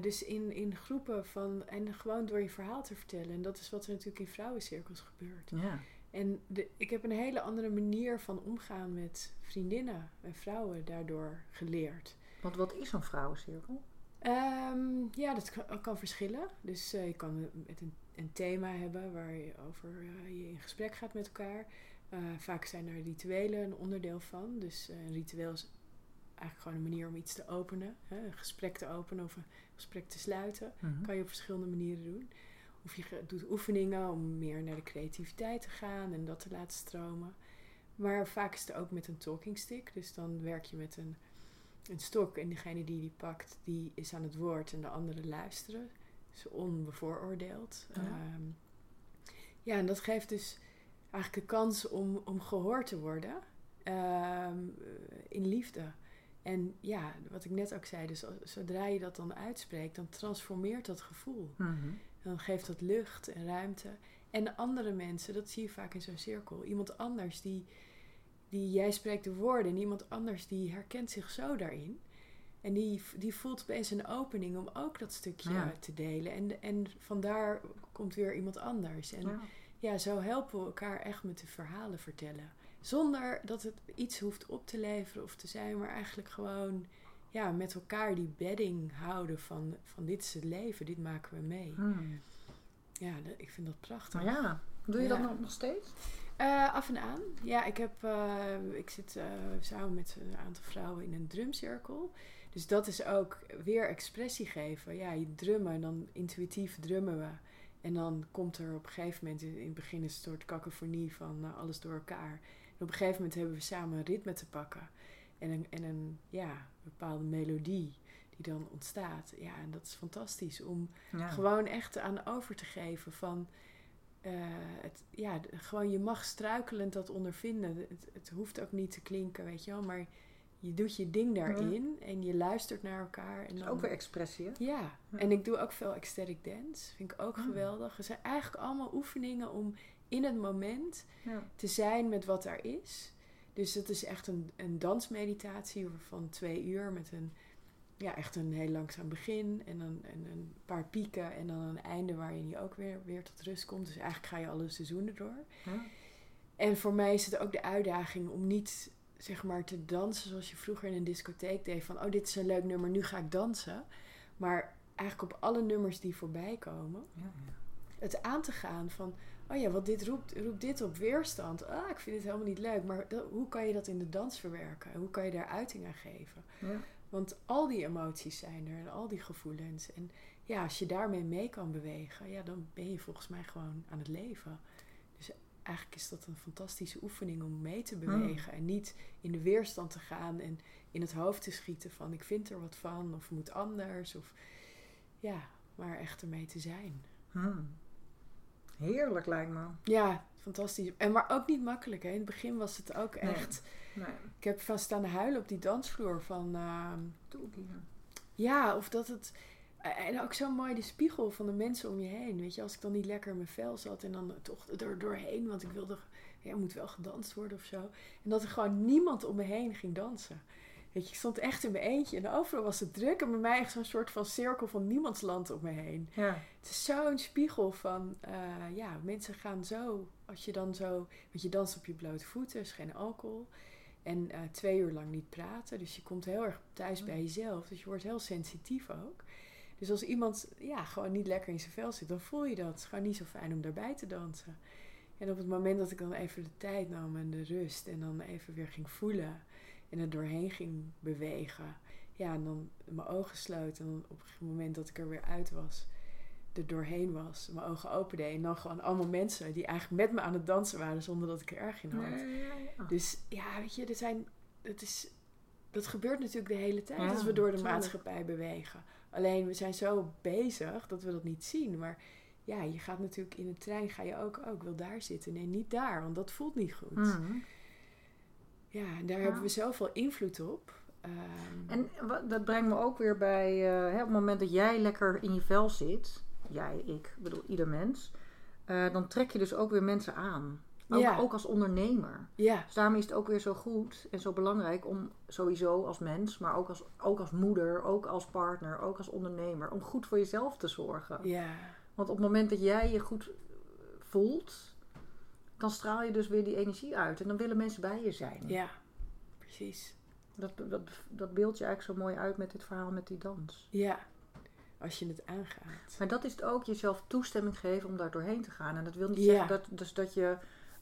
Dus in, in groepen van, en gewoon door je verhaal te vertellen. En dat is wat er natuurlijk in vrouwencirkels gebeurt. ja. En de, ik heb een hele andere manier van omgaan met vriendinnen en vrouwen daardoor geleerd. Want wat is een vrouwencirkel? Ehm, ja, dat kan, kan verschillen. Dus eh, je kan met een, een thema hebben waar je over eh, je in gesprek gaat met elkaar. Eh, vaak zijn er rituelen een onderdeel van. Dus een ritueel is eigenlijk gewoon een manier om iets te openen. Hè? Een gesprek te openen of een gesprek te sluiten. Mhm. Kan je op verschillende manieren doen. Of je doet oefeningen om meer naar de creativiteit te gaan en dat te laten stromen. Maar vaak is het ook met een talking stick. Dus dan werk je met een, een stok en degene die die pakt, die is aan het woord en de anderen luisteren. Dus onbevooroordeeld. Ja. Ja, ja en dat geeft dus eigenlijk de kans om, om gehoord te worden ehm, in liefde. En ja, wat ik net ook zei, dus als- zodra je dat dan uitspreekt, dan transformeert dat gevoel. Mhm. Dan geeft dat lucht en ruimte. En andere mensen, dat zie je vaak in zo'n cirkel. Iemand anders die, die jij spreekt de woorden en iemand anders die herkent zich zo daarin. En die, die voelt opeens een opening om ook dat stukje Ja. te delen. En, en vandaar komt weer iemand anders. En Ja. ja, zo helpen we elkaar echt met de verhalen vertellen. Zonder dat het iets hoeft op te leveren of te zijn, maar eigenlijk gewoon ja, met elkaar die bedding houden van, van dit is het leven, dit maken we mee. Mhm. Ja, ik vind dat prachtig. Maar ja, doe je Ja. dat nog, nog steeds? Eh, af en aan. Ja, ik, heb, eh, ik zit eh, samen met een aantal vrouwen in een drumcirkel. Dus dat is ook weer expressie geven. Ja, je drummen, dan intuïtief drummen we. En dan komt er op een gegeven moment, in het begin is het een soort cacophonie van alles door elkaar. En op een gegeven moment hebben we samen een ritme te pakken. En een, en een ja, bepaalde melodie die dan ontstaat. Ja, en dat is fantastisch om Ja. gewoon echt aan over te geven van... eh, het, ja, gewoon je mag struikelend dat ondervinden. Het, het hoeft ook niet te klinken, weet je wel. Maar je doet je ding daarin en je luistert naar elkaar. En Dat is dan, ook weer expressie, hè? ja, Ja. en ik doe ook veel ecstatic dance. Vind ik ook Ah. geweldig. Het zijn eigenlijk allemaal oefeningen om in het moment te zijn met wat er is. Dus het is echt een, een dansmeditatie van twee uur met een ja, echt een heel langzaam begin en dan en een paar pieken en dan een einde waarin je ook weer, weer tot rust komt. Dus eigenlijk ga je alle seizoenen door. En voor mij is het ook de uitdaging om niet zeg maar te dansen zoals je vroeger in een discotheek deed. Van oh, dit is een leuk nummer, nu ga ik dansen. Maar eigenlijk op alle nummers die voorbij komen, Ja, ja. het aan te gaan van oh ja, wat dit roept, roept dit op weerstand. Ah, ik vind het helemaal niet leuk. Maar dat- hoe kan je dat in de dans verwerken? Hoe kan je daar uiting aan geven? Ja. Want al die emoties zijn er en al die gevoelens. En ja, als je daarmee mee kan bewegen, ja, dan ben je volgens mij gewoon aan het leven. Dus eigenlijk is dat een fantastische oefening om mee te bewegen. En niet in de weerstand te gaan en in het hoofd te schieten van ik vind er wat van of moet anders. Of ja, maar echt ermee te zijn. Hmm. Heerlijk lijkt me. Ja, fantastisch. En maar ook niet makkelijk. Hè. In het begin was het ook echt. Nee. Ik heb vast staan huilen op die dansvloer van. hier. Ja, of dat het. En ook zo mooi de spiegel van de mensen om je heen. Weet je, als ik dan niet lekker in mijn vel zat en dan toch er doorheen, want ik wilde. Ja, moet wel gedanst worden of zo. En dat er gewoon niemand om me heen ging dansen. Weet je, ik stond echt in mijn eentje en overal was het druk. En bij mij echt zo'n soort van cirkel van niemandsland om me heen. Ja. Het is zo'n spiegel van, eh, ja, mensen gaan zo, als je dan zo, want je danst op je blote voeten, is geen alcohol. En eh, twee uur lang niet praten, dus je komt heel erg thuis bij jezelf. Dus je wordt heel sensitief ook. Dus als iemand, ja, gewoon niet lekker in zijn vel zit, dan voel je dat. Het is gewoon niet zo fijn om daarbij te dansen. En op het moment dat ik dan even de tijd nam en de rust en dan even weer ging voelen en er doorheen ging bewegen. Ja, en dan mijn ogen sloot en dan op het moment dat ik er weer uit was, er doorheen was, mijn ogen opende en dan gewoon allemaal mensen die eigenlijk met me aan het dansen waren zonder dat ik er erg in had. Ja. Dus ja, weet je, er zijn, het is, dat gebeurt natuurlijk de hele tijd Ja, als we door de tuurlijk. maatschappij bewegen. Alleen we zijn zo bezig dat we dat niet zien. Maar ja, je gaat natuurlijk in een trein, ga je ook, oh, ik wil daar zitten. Nee, niet daar, want dat voelt niet goed. Hmm. Ja, daar Ja. hebben we zoveel invloed op. Ehm, En dat brengt me ook weer bij eh, hè, op het moment dat jij lekker in je vel zit, jij, ik, ik bedoel ieder mens, eh, dan trek je dus ook weer mensen aan. Ook, Ja. ook als ondernemer. ja, Dus daarom is het ook weer zo goed en zo belangrijk om sowieso als mens, maar ook als, ook als moeder, ook als partner, ook als ondernemer, om goed voor jezelf te zorgen. ja, Want op het moment dat jij je goed voelt, dan straal je dus weer die energie uit en dan willen mensen bij je zijn. ja, precies. Dat, dat, dat beeld je eigenlijk zo mooi uit met dit verhaal met die dans. Ja, als je het aangaat. Maar dat is het ook, jezelf toestemming geven om daar doorheen te gaan. En dat wil niet Ja. zeggen dat, dus dat je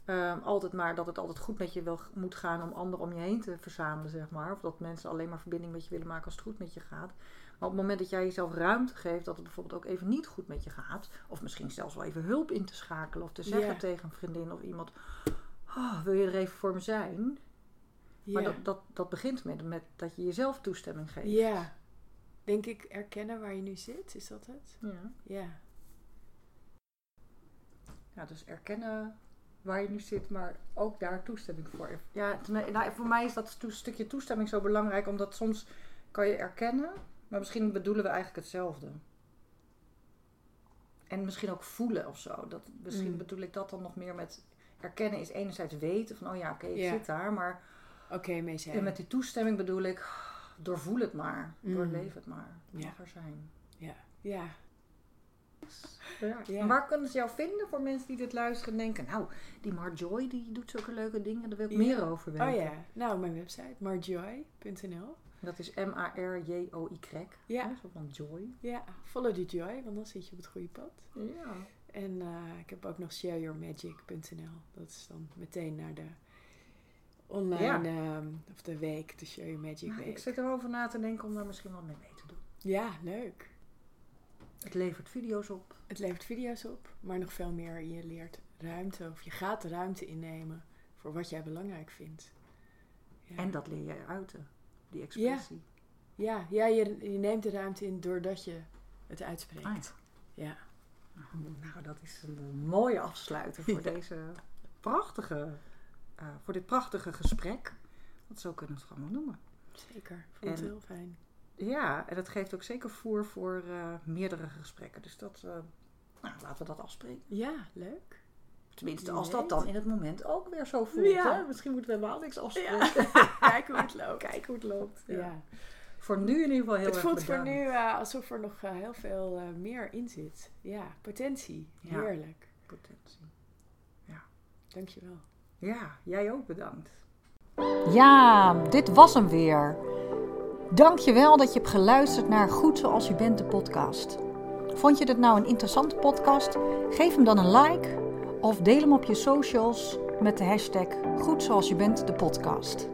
ehm, altijd maar dat het altijd goed met je wel moet gaan om anderen om je heen te verzamelen, zeg maar. Of dat mensen alleen maar verbinding met je willen maken als het goed met je gaat. Maar op het moment dat jij jezelf ruimte geeft dat het bijvoorbeeld ook even niet goed met je gaat, of misschien zelfs wel even hulp in te schakelen of te zeggen tegen een vriendin of iemand: "Oh, Wil je er even voor me zijn? Maar dat, dat, dat begint met, met dat je jezelf toestemming geeft. ja, denk ik erkennen waar je nu zit, is dat het? ja. Ja, Ja, dus erkennen waar je nu zit, maar ook daar toestemming voor. Ja, nou, voor mij is dat stu- stukje toestemming zo belangrijk, omdat soms kan je erkennen, maar misschien bedoelen we eigenlijk hetzelfde. En misschien ook voelen of zo. Dat, misschien Mm. bedoel ik dat dan nog meer met erkennen is enerzijds weten van, oh ja, oké, ik Ja. zit daar, maar oké, mee zijn. en met die toestemming bedoel ik, doorvoel het maar, Mm. doorleef het maar, het mag er zijn. Ja, ja. Ja. Ja. Waar kunnen ze jou vinden voor mensen die dit luisteren en denken... nou, die Marjoy die doet zulke leuke dingen, daar wil ik Ja. meer over weten. Oh ja, nou mijn website marjoy.nl. Dat is M-A-R-J-O-Y. Ja. Zo van joy. Ja, follow the joy, want dan zit je op het goede pad. Ja. En eh, ik heb ook nog shareyourmagic.nl. Dat is dan meteen naar de online, ehm, of de week, de Share Your Magic Ja, week. ik zit erover na te denken om daar misschien wel mee mee te doen. Ja, leuk. Het levert video's op. Het levert video's op, maar nog veel meer. Je leert ruimte, of je gaat de ruimte innemen voor wat jij belangrijk vindt. Ja. En dat leer je uiten. Die expressie. Ja, ja je, je neemt de ruimte in doordat je het uitspreekt. Ah, ja. Nou, dat is een mooie afsluiter voor (laughs) deze prachtige... eh, voor dit prachtige gesprek. Want zo kunnen we het gewoon noemen. zeker. Vond het heel fijn. Ja, en dat geeft ook zeker voer voor eh, meerdere gesprekken. Dus dat, eh, nou, laten we dat afspreken. Ja, leuk. Tenminste, als dat dan in het moment ook weer zo voelt. Ja. Hè? Misschien moeten we helemaal niks afspreken. (laughs) Kijk hoe het loopt. Kijk hoe het loopt. Ja. Ja. voor nu in ieder geval heel het erg voelt voor nu alsof er nog heel veel meer in zit. Ja, potentie. Ja. Heerlijk. Potentie. Dankjewel. Ja, jij ook bedankt. Ja, dit was hem weer. Dankjewel dat je hebt geluisterd naar Goed Zoals Je Bent, de podcast. Vond je dit nou een interessante podcast? Geef hem dan een like of deel hem op je socials met de hashtag Goed Zoals Je Bent, de podcast.